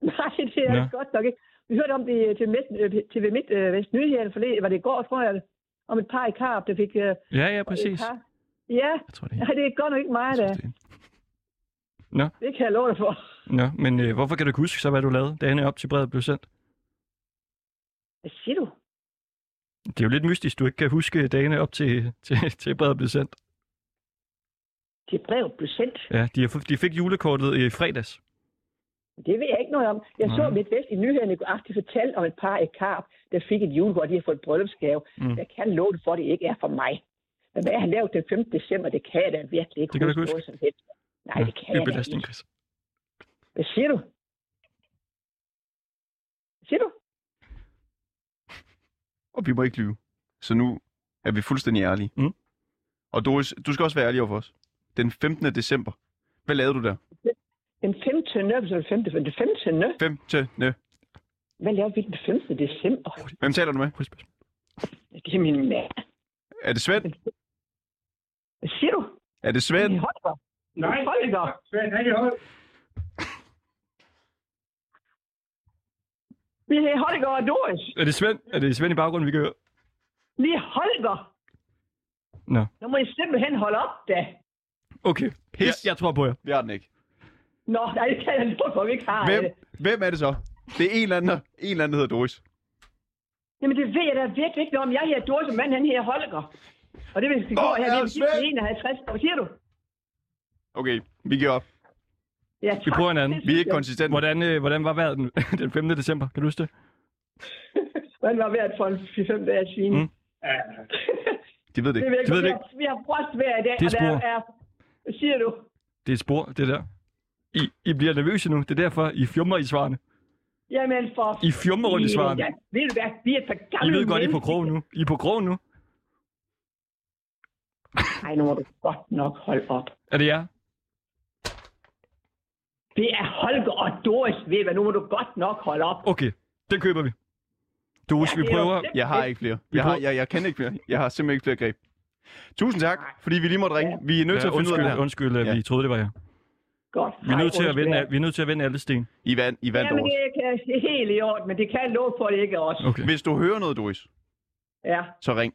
Nej, det er Nå. det godt nok ikke. Vi hørte om det TV Midt, øh, TV Midt øh, Vest Nyheden, for det var det i går, tror jeg, om et par i Karp, der fik... Ja, ja, præcis. Ja, Jeg tror, det er nej, det er godt nok ikke mig, tror, det er- Det kan jeg love dig for. Nå, men øh, hvorfor kan du ikke huske så, hvad du lavede, dagene op til brevet blev sendt? Hvad siger du? Det er jo lidt mystisk, du ikke kan huske dagene op til, til, til brevet blev sendt. Det brev blev sendt. Ja, de, har, de fik julekortet i fredags. Det ved jeg ikke noget om. Jeg så. Midt Vest i nyhederne i går aftes fortalt om et par i Karp, der fik et julekort, de har fået et bryllupsgave. Mm. Jeg kan love det for, at det ikke er for mig. Men hvad han lavede den 15. december, det kan jeg da virkelig ikke Det kan du ikke noget som helst. Nej, det kan det er jeg ikke. Hvad siger du? Hvad siger du? Og vi må ikke lyve. Så nu er vi fuldstændig ærlige. Mm. Og Doris, du skal også være ærlig over for os. Den 15. december. Hvad lavede du der? Den 15. så den 15. Den 15. 15. Hvad lavede vi den 15. december? Hvem taler du med? Det er min mand. Er det Svend? Hvad siger du? Er det Svend? Det er Holger. Nej. Holger. Vi har Holger og Doris. Er det Svend? Er det Svend i baggrunden, vi kan høre? Lige Holger. Nå. Nu må I simpelthen holde op, da. Okay, jeg, jeg tror på jer. Vi har den ikke. Nå, nej, det kan jeg ikke for, vi ikke har Hvem, det. hvem er det så? Det er en eller anden, der- en eller anden, der hedder Doris. Jamen, det ved jeg da virkelig ikke noget om. Jeg hedder Doris, og manden han hedder Holger. Og det vil sige, går her, er det er Svend? 51. Hvad siger du? Okay, vi giver op. Ja, Vi tak. prøver en anden. Det Vi er ikke jeg. konsistente. Hvordan, øh, hvordan var vejret den, den 5. december? Kan du huske det? Hvordan var været for en 4-5 dage svin? Mm. Mm. De ved det Det ikke. ved jeg De ved ikke. det Vi har- Vi har frostvejr i dag, Det er og der er... Hvad siger du? Det er et spor, det der. I, I bliver nervøse nu. Det er derfor, I fjummer i svarene. Jamen for... I fjummer rundt i svarene. Ja, ved du hvad? Vi er et par I gamle ved godt, I er på mennesker. krog nu. I er på krog nu. Ej, nu må du godt nok holde op. Er det jer? Det er Holger og Doris, ved du hvad? Nu må du godt nok holde op. Okay, den køber vi. Doris, Ja, vi er prøver... Jeg har ikke flere. Jeg, har, jeg, jeg kan ikke flere. Jeg har simpelthen ikke flere greb. Tusind tak, fordi vi lige måtte ringe. Vi er nødt til Ja, at finde ud af det undskyld, her. undskyld, Ja. vi troede, det var jer. Godt. Vi er nødt til at vende, vi er nødt til at vende alle sten. I vandt, I vandt Jamen, Doris. det kan det er helt i orden, men det kan jeg love for, det ikke er os. Okay. Hvis du hører noget, Doris, Ja, så ring.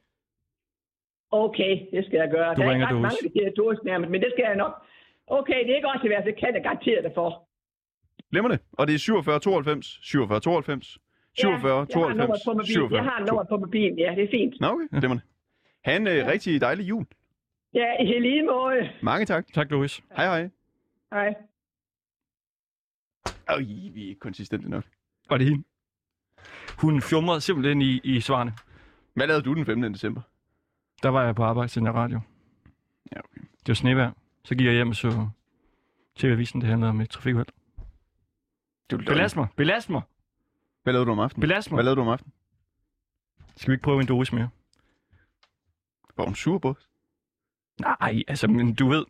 okay, det skal jeg gøre. Du der er ringer ikke ret Doris. mange, der Doris nærmest, men det skal jeg nok. Okay, det er ikke også i hvert fald, det kan jeg garantere dig for. Glemmer det. Og det er 47 92, 47 92, 47 ja, jeg har nummeret 92, på mobilen. 47 Jeg har nummer på mobilen, ja, det er fint. Nå, okay. Glemmer det. Ha' en øh, rigtig dejlig jul. Ja, i lige måde. Mange tak. Tak, Doris. Hej hej. Hej. Øj, vi er ikke konsistente nok. Var det hende? Hun fjumrede simpelthen i, i svarene. Hvad lavede du den 15. december? Der var jeg på arbejde til den radio. Ja, okay. Det var snevejr. Så gik jeg hjem og så TV-avisen, det handlede om et er Belast mig, belast mig, Hvad lavede du om aftenen? belast mig. Hvad lavede du om aftenen? Skal vi ikke prøve en Doris mere? Var hun sur på? Nej, altså, men du ved,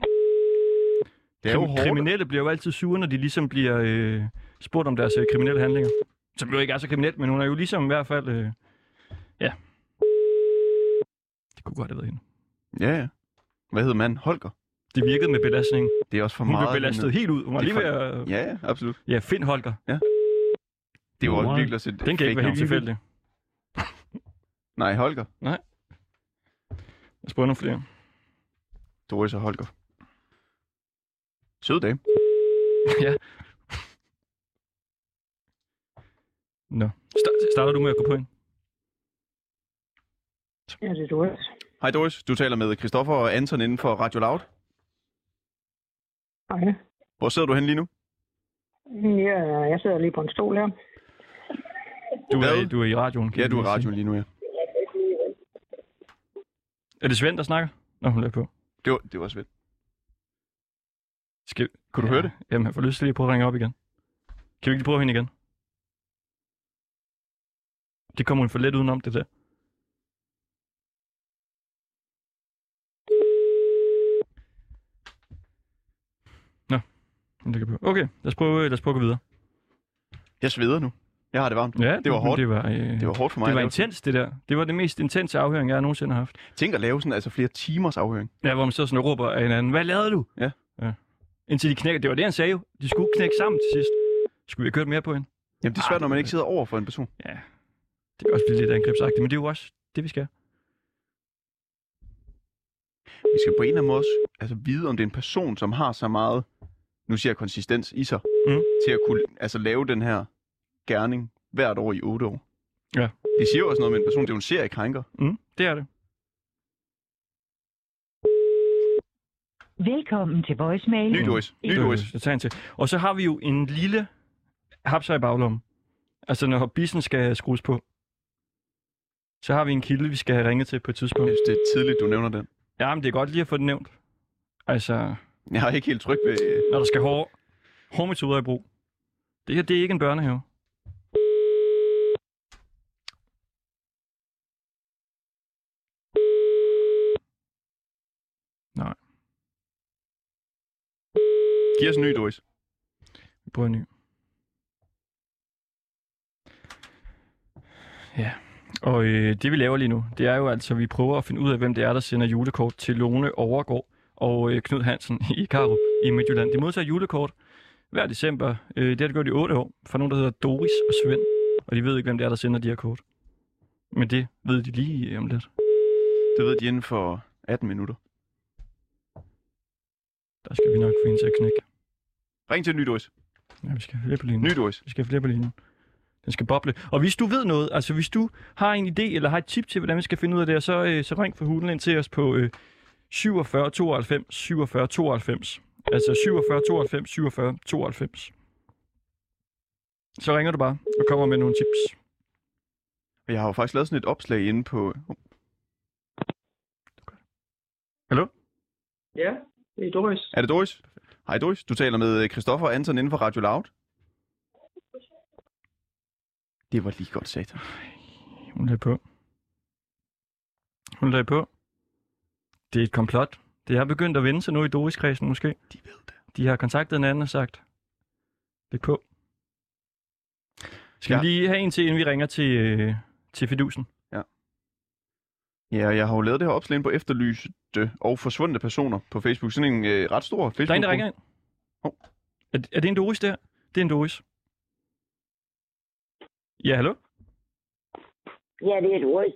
Det er jo hårdt. kriminelle bliver jo altid sure, når de ligesom bliver øh, spurgt om deres øh, kriminelle handlinger. Som jo ikke er så kriminelt, men hun er jo ligesom i hvert fald... Øh, ja. Det kunne godt have været hende. Ja, ja. Hvad hedder manden? Holger? Det virkede med belastning. Det er også for Hun meget. blev belastet helt ud. Hun var Det er lige ved at... Ja, ja, absolut. Ja, Finn Holger. Det er jo også virkelig også et Den kan ikke være helt tilfældig. Nej, Holger. Lad os prøve nogle flere. Doris og Holger. Sød dame. ja. Nå. Sta- starter du med at gå på ind? Ja, det er Doris. Hej Doris, du taler med Christoffer og Anton inden for Radio Loud. Hej. Hvor sidder du hen lige nu? Ja, jeg sidder lige på en stol her. Du er, du er i radioen. kan Ja, jeg du er i radioen lige nu, ja. Er det Svend, der snakker? Nå, hun er på. Det var, det var svært. Skal... Kunne du høre det? Jamen, jeg får lyst til lige at prøve at ringe op igen. Kan vi ikke lige prøve hende igen? Det kommer hun for let udenom, det der. Nå, men det kan på. Okay, lad os prøve, lad os prøve at gå videre. Jeg sveder nu. Jeg har det varmt. Ja, Det var hårdt. Det var, øh, Det var hårdt for mig. det var intens, det der. Det var det mest intense afhøring, jeg nogensinde har haft. Tænk at lave sådan altså flere timers afhøring. Ja, hvor man så sådan og råber af hinanden, hvad lavede du? Ja. ja. Indtil de knækker. Det var det, han sagde jo. De skulle knække sammen til sidst. Skulle vi have kørt mere på hende? Jamen, det er svært, når man ikke sidder over for en person. Ja. Det kan også blive lidt angrebsagtigt, men det er jo også det, vi skal. Vi skal på en eller anden måde også altså, vide, om det er en person, som har så meget, nu siger jeg konsistens i sig, Mm. til at kunne altså, lave den her gerning hvert år i otte år. Ja. Det siger jo også noget med en person, det er jo en seriekrænker. Mm, det er det. Velkommen til voicemail. Ny Doris. Ny Det- Doris. det tager en til. Og så har vi jo en lille hapser i baglommen. Altså, når bissen skal skrues på. Så har vi en kilde, vi skal have ringet til på et tidspunkt. Jeg synes, det er tidligt, du nævner den. Ja, men det er godt lige at få det nævnt. Altså, Jeg er ikke helt tryg ved... øh, når der skal hårde, hårde metoder i brug. Det her, det er ikke en børnehave. Nej, Giv os en ny, Doris. vi prøver en ny. Ja, og øh, det vi laver lige nu, det er jo altså, at vi prøver at finde ud af, hvem det er, der sender julekort til Lone Overgaard og øh, Knud Hansen i Karup i Midtjylland. De modtager julekort hver december. Øh, det har de gjort i otte år fra nogen, der hedder Doris og Svend. Og de ved ikke, hvem det er, der sender de her kort. Men det ved de lige om lidt. Det ved de inden for 18 minutter. Der skal vi nok få en til at knække. Ring til en ny Doris. Ja, vi skal have flere på linjen. Ny Doris. Vi skal have flere på linjen. Den skal boble. Og hvis du ved noget, altså hvis du har en idé eller har et tip til, hvordan vi skal finde ud af det, så, øh, så ring for hulen ind til os på øh, 47 92 47 92. Altså 47 92 47 92. Så ringer du bare og kommer med nogle tips. Jeg har jo faktisk lavet sådan et opslag inde på... Oh, Hallo? Ja, det er Doris. Er det Doris? Hej Doris, du taler med Christoffer Anton inden for Radio Loud. Det var lige godt sagt. Hun lagde på. Hun lagde på. Det er et komplot. Det er begyndt at vende sig nu i Doris-kredsen måske. De ved det. De har kontaktet en anden og sagt, på. Skal Ja. vi lige have en til, inden vi ringer til, øh, til Fidusen? Ja, jeg har jo lavet det her opslag på efterlyste og forsvundne personer på Facebook. Sådan en øh, ret stor facebook Der er en, der ringer ind. Hov. Er, er det en Doris der? Det er en Doris. Ja, hallo? Ja, det er Doris.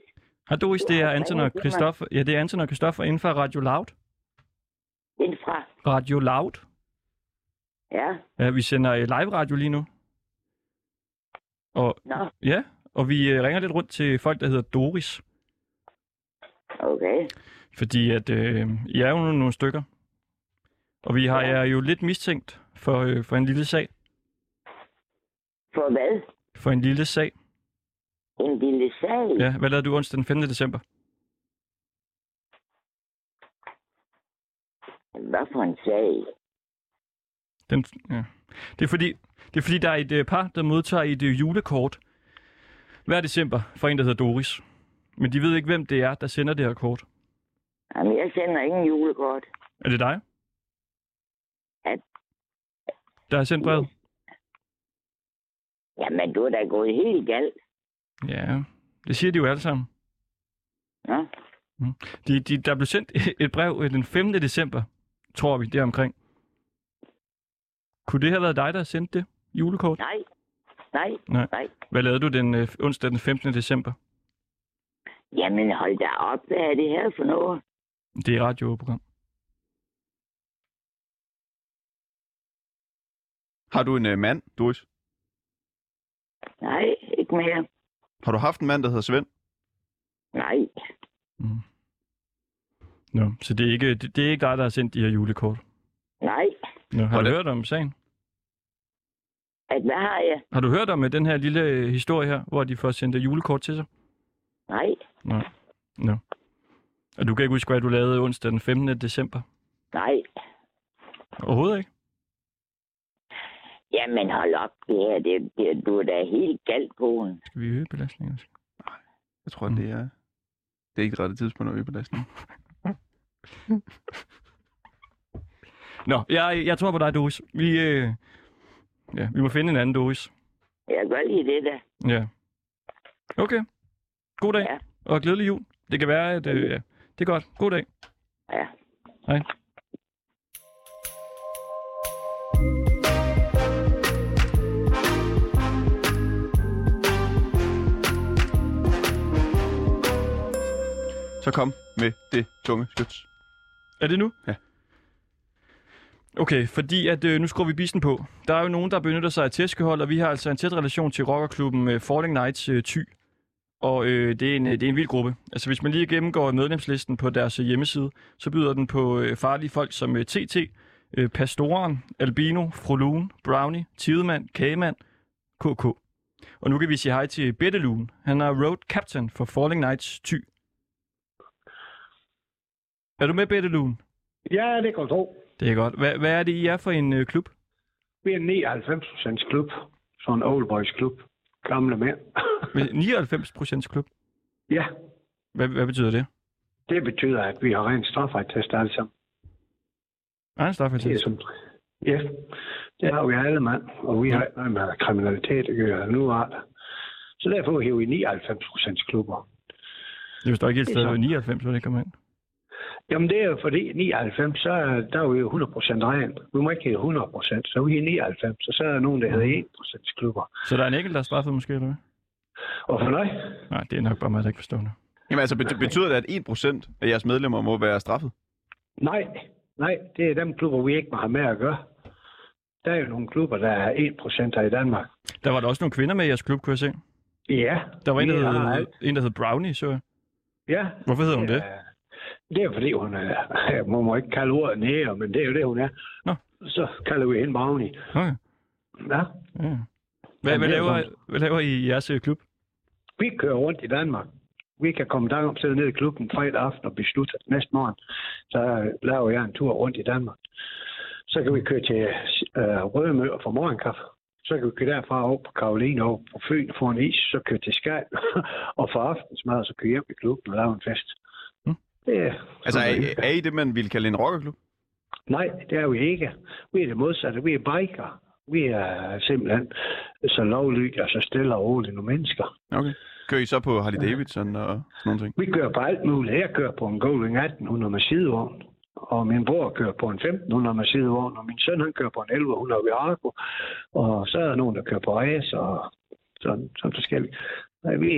Hej Doris, det er Du har Anton og. Christoffer. Ja, det er Anton og Christoffer inden for Radio Loud. Den fra. Radio Loud. Ja, Ja, vi sender øh, live radio lige nu. Og nå, ja, og vi øh, ringer lidt rundt til folk, der hedder Doris. okay. Fordi at øh, I er jo nogle, nogle stykker. Og vi har Ja. jer jo lidt mistænkt for, øh, for en lille sag. For hvad? For en lille sag. En lille sag? Ja, hvad lavede du onsdag den 5. december? Hvad for en sag? Den, ja. det, er fordi, det er fordi, der er et øh, par, der modtager et øh, julekort hver december fra en, der hedder Doris. Men de ved ikke, hvem det er, der sender det her kort. Jamen, jeg sender ingen julekort. Er det dig? At- Der har sendt brevet? Jamen, du er da gået helt galt. Ja, det siger de jo alle sammen. Nå, De, de, der blev sendt et brev øh, den 5. december, tror vi, deromkring. Kunne det have været dig, der sendte det julekort? nej. Nej, Nej. nej. Hvad lavede du den øh, onsdag den 15. december? Jamen, hold da op. Hvad er det her for noget? Det er et radioprogram. Har du en øh, mand, Doris? Nej, ikke mere. Har du haft en mand, der hedder Svend? Nej, Mm. Nå, så det er, ikke, det, det er ikke dig, der har sendt de her julekort? nej. Nå, har du Hvordan- hørt om sagen? At hvad har jeg? Har du hørt om øh, den her lille øh, historie her, hvor de får sendt øh, julekort til sig? Nej, Nå. Nå. Og du kan ikke huske, hvad du lavede onsdag den 15. december? nej. Overhovedet ikke? Jamen, hold op. Det her, det, det, du er da helt galt på den. Skal vi øge belastningen? Jeg tror, det er... Det er ikke det rette tidspunkt at øge belastning. Nå, jeg, jeg tror på dig, Doris. Vi, øh, ja, vi må finde en anden Doris. Jeg godt lide det der. Ja. Okay. God dag. Ja. Og glædelig jul. Det kan være, at... Øh, ja. Det er godt. God dag. Ja. Hej. Så kom med det tunge skyts. Er det nu? Ja. Okay, fordi at øh, nu skruer vi bisen på. Der er jo nogen, der benytter sig af tæskehold, og vi har altså en tæt relation til rockerklubben øh, Falling Knights øh, Thy. Og øh, det, er en, øh, det er en vild gruppe. Altså hvis man lige gennemgår medlemslisten på deres øh, hjemmeside, så byder den på øh, farlige folk som øh, TT, øh, Pastoren, Albino, Frolun, Brownie, Tidemand, Kagemand, KK. Og nu kan vi sige hej til Bettelun. Han er road captain for Falling Knights Thy. Er du med, Bettelun? Ja, det kan tro. Det er godt. Hvad, hvad er det, I er for en øh, klub? Vi er en 99% klub. Sådan en old boys klub. Gamle mænd. 99 procents klub? ja, Hvad, hvad betyder det? det betyder, at vi har rent straffetest alle sammen. Egen Det er straffetest. som, ja, det har vi alle mand, og vi har ikke noget med kriminalitet at gøre nu. Er det. Så derfor hiver vi 99 procents klubber. Det er jo ikke helt så. 99, hvor det kommer ind. Jamen det er jo fordi 99, så er, der er vi jo 100 procent ren. Vi må ikke have 100 procent, så vi er 99, og så er der nogen, der hedder 1 procents klubber. Så der er en enkelt, der er straffet måske, eller hvad? Og for dig? Nej, det er nok bare mig, der ikke forstår det. Jamen altså, bet- betyder det, at 1% af jeres medlemmer må være straffet? Nej, Nej, det er dem klubber, vi ikke må have med at gøre. Der er jo nogle klubber, der er 1% her i Danmark. Der var der også nogle kvinder med i jeres klub, kunne jeg se. Ja. Der var en, der hed, en, der hed Brownie, så jeg. Ja. Hvorfor hedder hun det? er- Det er fordi, hun er... Jeg må ikke kalde ordet nære, men det er jo det, hun er. Nå. Så kalder vi hende Brownie. Okay. Ja. Ja. Hvad, hvad, er laver, hvad laver I i jeres øh, klub? Vi kører rundt i Danmark. Vi kan komme der om, sidde ned i klubben fredag aften og beslutte, at næste morgen, så laver jeg en tur rundt i Danmark. Så kan vi køre til øh, Rødemø og få morgenkaffe. Så kan vi køre derfra op på Karoline over på Fyn og få en is, så køre til Skaj og få aftensmad, og så køre hjem i klubben og lave en fest. Det er, Altså, er, er I det, man ville kalde en rockerklub? Nej, det er vi ikke. Vi er det modsatte. Vi er biker. Vi er simpelthen så lovlydige og så stille og rolige nogle mennesker. Okay. Kører I så på Harley Davidson og sådan nogle ting? Vi kører på alt muligt. Jeg kører på en Goldwing 1800 med sidevogn. Og min bror kører på en 1500 med sidevogn, og min søn han kører på en 1100 Virago. Og så er der nogen, der kører på race og sådan, sådan forskelligt. Nej, vi,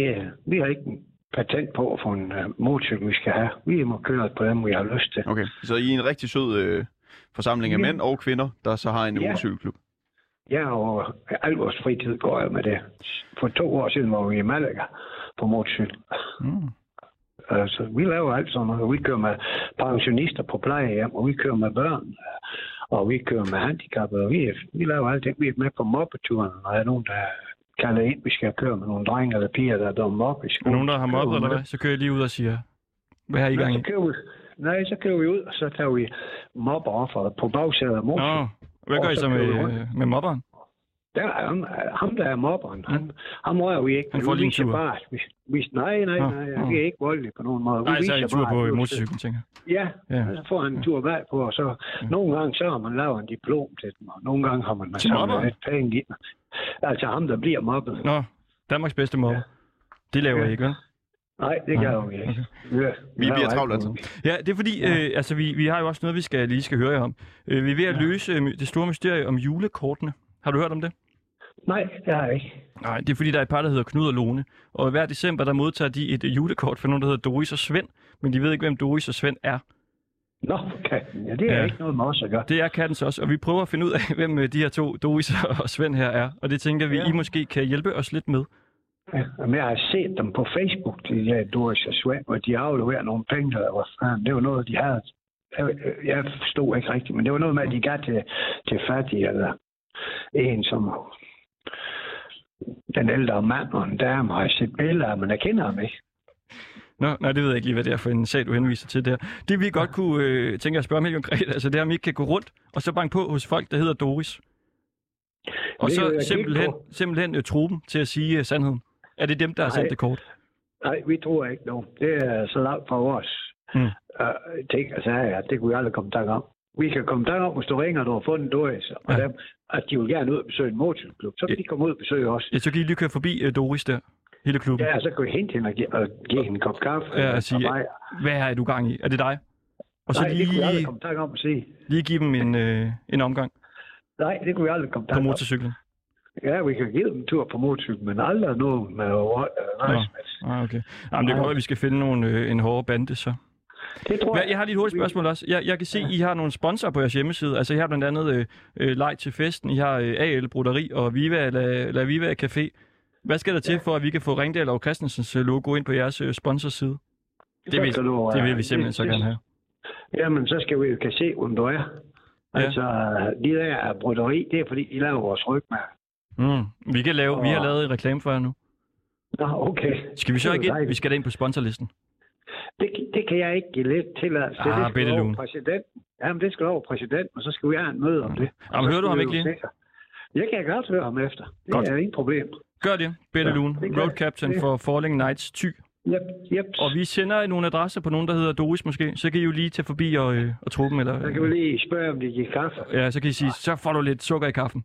vi har ikke en patent på få en uh, motorcykel, vi skal have. Vi må køre på dem, vi har lyst til. Okay, så I er en rigtig sød øh, forsamling af Ja. mænd og kvinder, der så har en Ja. motorcykelklub. Ja, og al vores fritid går jeg med det. For to år siden var vi i Malaga på motorcykel. Mm. Altså, vi laver alt sådan noget. Vi kører med pensionister på plejehjem, og vi kører med børn, og vi kører med handicappede, og vi, vi laver alt det. Vi er med på mobbeturen, og der er nogen, der kalder ind, vi skal køre med nogle drenge eller piger, der er dømt mobbe i skolen. nogen, der har kører mobbet, eller hvad? Så kører jeg lige ud og siger, hvad har I gang Nej, i? så kører vi, nej, så kører vi ud, og så tager vi mobbeofferet på bagsædet af motorcykel. Nå, hvad gør I så kører med, øh, med mobberen? Der er ham, ham, der er mobberen. Han, ham rører vi ikke. Han får vi lige en tur. Bare, vi, vi, nej, nej, nej. nå. Vi er ikke voldelige på nogen måde. Vi Nej, så er I viser tur bare, på vi- motorcyklen, tænker jeg. Ja, Ja. ja. så får han en tur bagpå, og så nogle gange så har man lavet en diplom til dem, og nogle gange har man Til samlet lidt penge i. Altså ham, der bliver mobbet. Nå, Danmarks bedste mobber. Det laver I ikke, vel? Nej, det gør vi ikke. Ja, Vi bliver travlt, altså. Ja, det er fordi, ja. øh, altså vi, vi har jo også noget, vi skal lige skal høre jer om. Øh, vi er ved at løse øh, det store mysterie om julekortene. Har du hørt om det? Nej, det har jeg ikke. Nej, det er fordi, der er et par, der hedder Knud og Lone. Og hver december, der modtager de et øh, julekort for nogen, der hedder Doris og Svend. Men de ved ikke, hvem Doris og Svend er. Nå, katten. Ja, det er Ja. ikke noget med os at gøre. Det er katten så også, og vi prøver at finde ud af, hvem øh, de her to, Doris og Svend her er. Og det tænker vi, Ja. I måske kan hjælpe os lidt med. Ja, men jeg har set dem på Facebook, de der Doris og Svend, og de afleverer nogle penge, der var. Det var noget, de havde. Jeg, jeg forstod ikke rigtigt, men det var noget med, at de gav til, til fattige, eller en, som den ældre mand og en dame har set billeder men jeg kender ham ikke. Nå, nej, det ved jeg ikke lige, hvad det er for en sag, du henviser til der. Det vi godt kunne øh, tænke at spørge om helt konkret, altså det er, om I ikke kan gå rundt og så banke på hos folk, der hedder Doris. Og Det så simpelthen, simpelthen uh, tro dem til at sige uh, sandheden. Er det dem, der har sendt det kort? Nej, vi tror ikke nogen. Det er så langt fra vores Mm. uh, ting. Altså, ja, det kunne vi aldrig komme i tanke om. Vi kan komme om, hvis du ringer, du har fundet en Doris, og Ja. dem, at de vil gerne ud og besøge en motorcykelklub. Så kan de komme ud og besøge os. Ja, så kan I lige køre forbi uh, Doris der, hele klubben. Ja, så kan vi hente hende og give, og give hende en kop kaffe. Ja, og sige, og mig. hvad er du gang i? Er det dig? Og så Nej, det kunne vi lige, om at sige. lige give dem en, øh, en omgang Nej, det kunne vi aldrig komme på motorcyklen. Ja, vi kan give dem en tur på motorcykel, men aldrig noget med Nå. nej, Ah, okay. Jamen, det kan være, at vi skal finde nogle, øh, en hårde bande, så. Det tror jeg. jeg har lige et hurtigt spørgsmål også. Jeg, jeg kan se, I har nogle sponsorer på jeres hjemmeside. Altså, I har blandt andet øh, øh, Leg til Festen, I har øh, AL Broderi og Viva La, La Viva Café. Hvad skal der til, for at vi kan få Ringdal og Christensens øh, logo ind på jeres øh, sponsorside? Det vil, Så du, det vil vi simpelthen så det- gerne have. Jamen, så skal vi jo kan se, hvem du er. Ja. Altså, de der er broderi, det er fordi, de laver vores rygmærke. Mm. Vi, kan lave, vi har Og- lavet en reklame for jer nu. Nå, okay. Skal vi så ikke ind? Vi skal da ind på sponsorlisten. Det, det kan jeg ikke give lidt tilladelse til. Ah, det skal over præsidenten. Jamen, det skal over præsidenten, og så skal vi have en møde om det. Jamen, Så hører du ham ikke lige? Jeg kan godt høre ham efter. Det Godt. er ingen problem. Gør det, Bette Ja, Lune, Road. Captain Det- for Falling Nights Thy. Yep, yep. Og vi sender nogle adresser på nogen, der hedder Doris måske. Så kan I jo lige tage forbi og, øh, og tro dem. Eller, Så kan vi lige spørge, om de giver kaffe. Ja, så kan I sige, så får du lidt sukker i kaffen,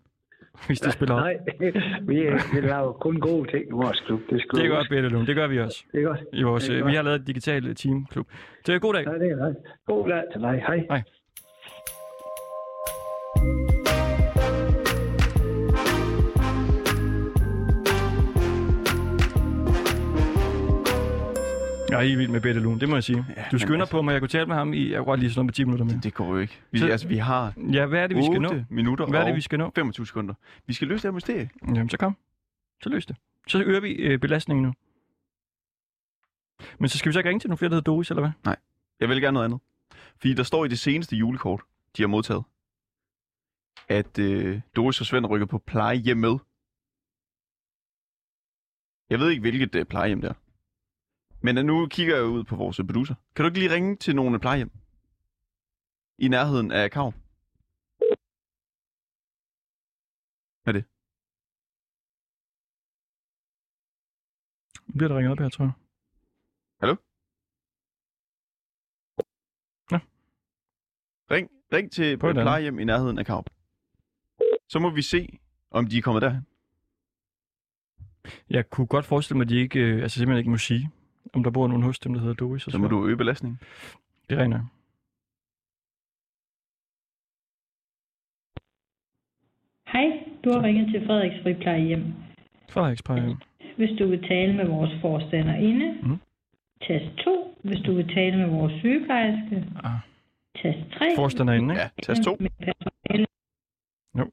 hvis de spiller op. Nej, vi, vi laver kun gode ting i vores klub. Det, Det er godt. Bette Lund. Det gør vi også. Det er godt. I vores, Det er øh, godt. vi har lavet et digitalt øh, teamklub. Så god dag. Ja, det er godt. God dag til dig. Hej. Hej. Jeg er helt vild med Bette Lund, det må jeg sige. Ja, du skynder altså- på mig, jeg kunne tale med ham i, godt lige sådan noget med 10 minutter mere. Det går jo ikke. Vi, Så- altså, vi har Ja, hvad er det, vi skal 8 nå? minutter Hvad er det, vi skal nå? 25 sekunder. Vi skal løse det her mysterie. Jamen, så kom. Så løs det. Så øger vi øh, belastningen nu. Men så skal vi så ikke ringe til nogle flere, der hedder Doris, eller hvad? Jeg vil gerne noget andet. Fordi der står i det seneste julekort, de har modtaget, at øh, Doris og Svend rykker på plejehjem med. Jeg ved ikke, hvilket øh, plejehjem det er. Men nu kigger jeg ud på vores producer. Kan du ikke lige ringe til nogle plejehjem? I nærheden af Kav? Hvad er det? Nu bliver der ringet op her, tror jeg. Hallo? Nå. Ring, ring til På et plejehjem i nærheden af Kav. Så må vi se, om de er kommet derhen. Jeg kunne godt forestille mig, at de ikke, øh, altså simpelthen ikke må sige, om der bor nogen hos dem, der hedder Doris. og Så må du øge belastningen. Det regner jeg. Hej, du har ringet til Frederiks Friplejehjem. Frederiks plejehjem. Hvis du vil tale med vores forstanderinde, Mhm. tast 2. Hvis du vil tale med vores sygeplejerske, Ah. tast 3. Forstanderinde, ikke? Ja, tast 2. Med personale. Jo.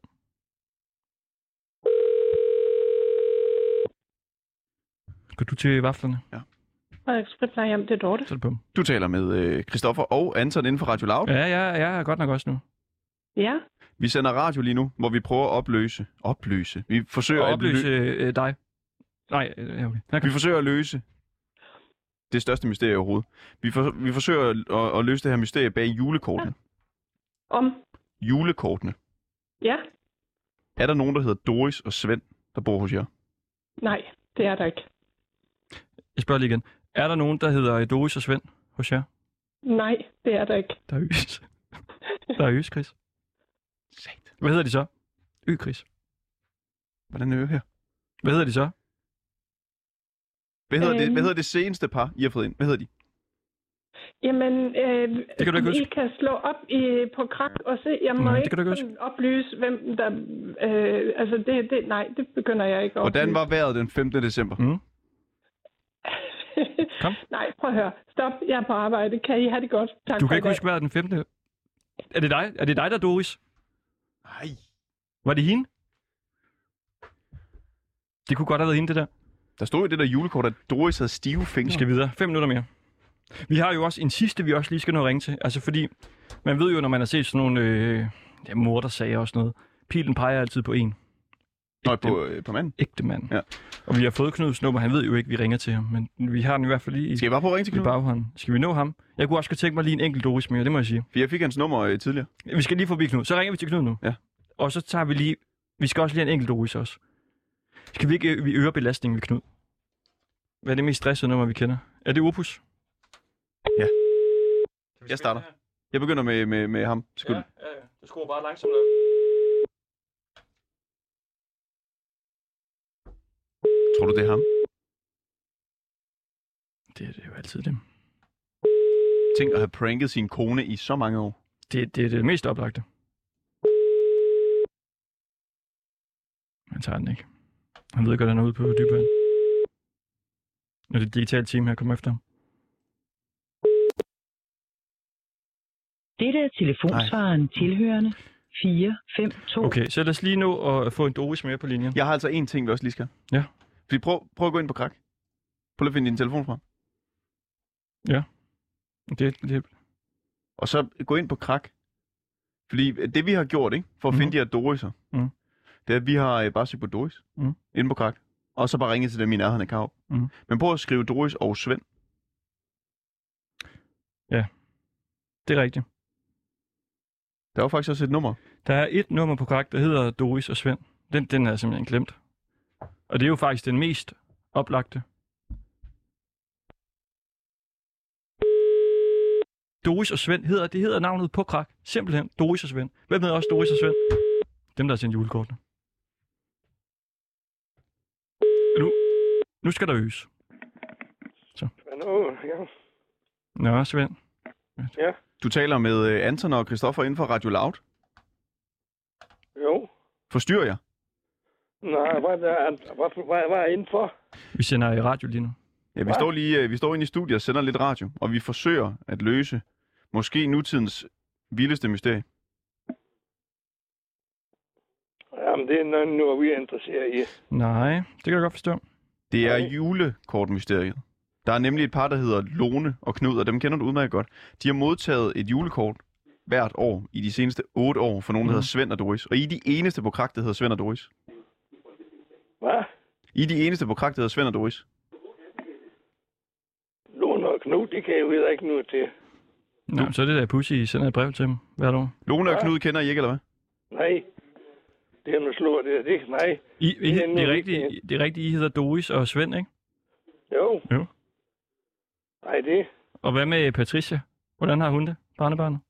Skal du til vaflerne? Frederiks Friplejehjem, det er Dorte. Så er det på. Du taler med øh, Christoffer og Anton inden for Radio Loud. Ja, ja, jeg er godt nok også nu. Ja, Vi sender radio lige nu, hvor vi prøver at opløse. Opløse? Vi forsøger, Og opløse At lø- øh, dig. Nej, øh, ja, okay. okay. vi forsøger at løse det største mysterie overhovedet. Vi, for, vi forsøger at, at løse det her mysterie bag julekortene. om. Julekortene. Ja, Er der nogen, der hedder Doris og Svend, der bor hos jer? nej, det er der ikke. Jeg spørger lige igen. Er der nogen, der hedder Doris og Svend hos jer? Nej, det er der ikke. Der er Øs. Der er Øs, Chris. Hvad hedder de så? Ø, Chris. Hvordan er det her? Hvad hedder de så? Hvad hedder, det, Øhm. hvad hedder det seneste par, I har fået ind? Hvad hedder de? Jamen, øh, Det kan du ikke I huske. kan slå op i, på krak og se. Jeg må Nej, det ikke, kan du ikke oplyse, hvem der... Øh, altså, det, det, nej, det begynder jeg ikke at Hvordan oplyse. var vejret den 15. december? Mm. Kom. nej, prøv at høre. Stop, jeg er på arbejde. Kan I have det godt? Tak Du kan ikke huske, hvad den 15. Er det dig? Er det dig, der er Doris? Nej. Var det hende? Det kunne godt have været hende, det der. Der stod i det der julekort, at Doris havde stive Vi fingre. skal videre. Fem minutter mere. Vi har jo også en sidste, vi også lige skal nå at ringe til. Altså fordi, man ved jo, når man har set sådan nogle øh, ja, mordersager og sådan noget, pilen peger altid på en. Nå, på, øh, på manden. Ægte mand. Ja. Og vi har fået Knuds nummer. Han ved jo ikke, vi ringer til ham, men vi har den i hvert fald lige i, Skal jeg bare prøve at ringe til i Knud? baghånden. Skal vi nå ham? Jeg kunne også godt tænke mig lige en enkelt Doris mere, det må jeg sige. For jeg fik hans nummer øh, tidligere. Vi skal lige forbi Knud. Så ringer vi til Knud nu. Ja. Og så tager vi lige... Vi skal også lige have en enkelt Doris også. Skal vi ikke øh, vi øger belastningen ved Knud? Hvad er det mest stressede nummer, vi kender? Er det Opus? Ja. Jeg starter. Jeg begynder med, med, med ham. Skud. ja, ja. Du skruer bare langsomt Tror du, det er ham? Det, det er jo altid det. Tænk at have pranket sin kone i så mange år. Det, det er det mest oplagte. Han tager den ikke. Han ved godt, at han er ude på dybere. Når det digitale team her kommer efter ham. Dette er telefonsvaren tilhørende 452. Okay, så lad os lige nå at få en Doris med på linjen. Jeg har altså en ting, vi også lige skal. Ja. Fordi prøv, prøv at gå ind på krak. Prøv at finde din telefon frem. Det, det, Og så gå ind på krak. Fordi det vi har gjort, ikke, for at finde Mhm. de her Doris'er, Mhm. det er, at vi har øh, bare søgt på Doris. Mhm. Inde på krak. Og så bare ringet til dem i nærheden af Karup. Mhm. Men prøv at skrive Doris og Svend. det er rigtigt. Der var faktisk også et nummer. Der er et nummer på krak, der hedder Doris og Svend. Den, den er simpelthen glemt. Og det er jo faktisk den mest oplagte. Doris og Svend hedder, det hedder navnet på krak. Simpelthen Doris og Svend. Hvem hedder også Doris og Svend? Dem, der har sendt julekortene. Nu, nu skal der øges. Nå, ja. Nå, Svend. Ja, Du taler med øh, Anton og Christoffer inden for Radio Loud. jo. Forstyrrer jeg? Nej, hvad, er, hvad, hvad, hvad er indenfor? Vi sender i radio lige nu. Ja, vi Hvad? står lige øh, vi står inde i studiet og sender lidt radio, og vi forsøger at løse måske nutidens vildeste mysterie. Jamen, det er noget, nu vi er interesseret i. Nej, det kan jeg godt forstå. Det er julekortmysteriet. Der er nemlig et par, der hedder Lone og Knud, og dem kender du udmærket godt. De har modtaget et julekort hvert år i de seneste otte år for nogen, der Mhm. hedder Svend og Doris. Og I er de eneste på krak, der hedder Svend og Doris. Hvad? I er de eneste på krak, der hedder Svend og Doris. Lone og Knud, de kan jo heller ikke noget til. Nå, så er det der pussy, I sender et brev til dem hvert år. Lone og? Knud kender I ikke, eller hvad? Nej. Det er noget slået, det er det. Nej. I, I, Det er det, er vi rigtigt, det er rigtigt, I hedder Doris og Svend, ikke? Jo. Jo. Nej, det. Og hvad med Patricia? Hvordan har hun det, barnebarnet?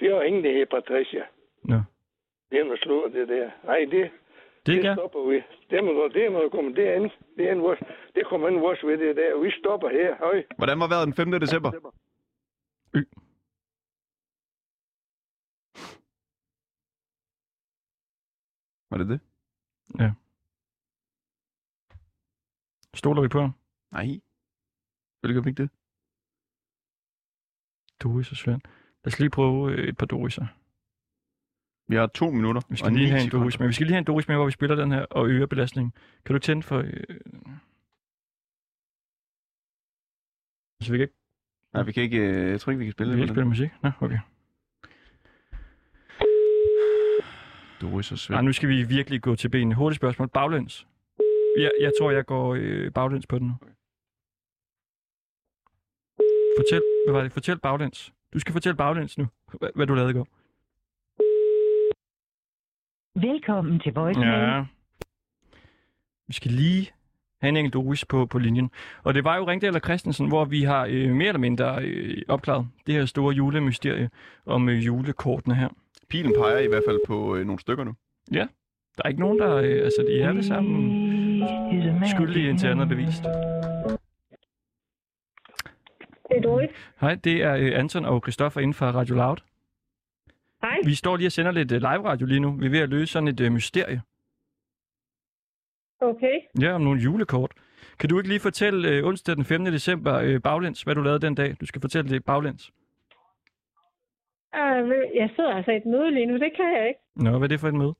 Vi har ingen, det her Patricia. Nå. Det er noget slået, det der. Nej, det, Det det gør stopper vi. Det må, det må komme derind. Det, er en vores, det kommer ind vores ved det der. Vi stopper her. Høj. Hvordan var vejret den 5. december? Y. Var det det? Ja. Stoler vi på ham? Nej. Gør vi ikke det. Doris og Svend. Lad os lige prøve øh, et par Doriser. Vi har to minutter. Vi og skal ni lige have en. Doris med. Vi skal lige have en Doris med, hvor vi spiller den her og øger belastningen. Kan du tænde for... Øh... Så vi kan ikke, Nej, vi kan ikke... øh, Jeg tror ikke, vi kan vi spille kan det. ikke spille musik? Nå, okay. Doris og Svend. Nej, nu skal vi virkelig gå til benene. Hurtigt spørgsmål. Baglæns. Jeg, jeg tror, jeg går øh, baglæns på den nu. Fortæl, hvad var det? Fortæl baglæns. Du skal fortælle baglæns nu, hvad, hvad du lavede i går. Velkommen til voicemail. Ja. Vi skal lige have en enkelt Doris på, på linjen. Og det var jo Ringdal og Christensen, hvor vi har øh, mere eller mindre øh, opklaret det her store julemysterie om øh, julekortene her. Pilen peger i hvert fald på øh, nogle stykker nu. Ja, der er ikke nogen, der... Øh, altså, de er alle sammen skyldige indtil andet bevist. Det er Doris. Hej, det er øh, Anton og Christoffer inden for Radio Loud. Hej. Vi står lige og sender lidt øh, live-radio lige nu. Vi er ved at løse sådan et øh, mysterie. Okay. Ja, om nogle julekort. Kan du ikke lige fortælle øh, onsdag den 5. december øh, baglæns, hvad du lavede den dag? Du skal fortælle det baglæns. Uh, jeg sidder altså i et møde lige nu. Det kan jeg ikke. Nå, hvad er det for et møde?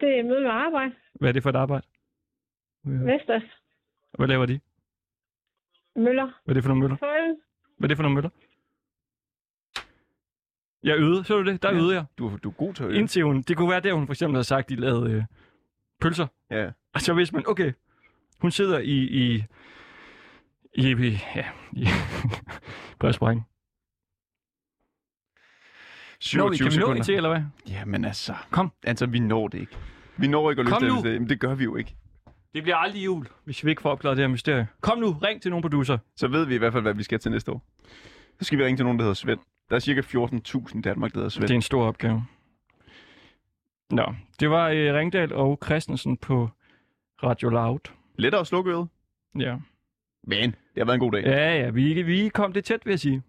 Det er et møde med arbejde. Hvad er det for et arbejde? Vestas. Hvad laver de? Møller. Hvad er det for nogle møller? Følgen. Hvad er det for nogle møller? Jeg øvede. Så du det? Der Ja. øvede jeg. Du, du er god til at øve. Indtil hun, det kunne være der, hun for eksempel havde sagt, de lavede øh, pølser. Ja. Og så vidste man, okay, hun sidder i, i, i, i ja, i brevsprækken. Når vi, 27 kan vi nå sekunder. til, eller hvad? Jamen altså. Kom. Altså, vi når det ikke. Vi når ikke at løfte det. Men det gør vi jo ikke. Det bliver aldrig jul, hvis vi ikke får opklaret det her mysterie. Kom nu, ring til nogle producer. Så ved vi i hvert fald, hvad vi skal til næste år. Så skal vi ringe til nogen, der hedder Svend. Der er cirka 14.000 i Danmark, der hedder Svend. Det er en stor opgave. Nå, det var øh, Ringdal og Christensen på Radio Loud. Lettere at slukke øret. Ja. Men det har været en god dag. Ja, ja, vi, vi kom det tæt, vil jeg sige.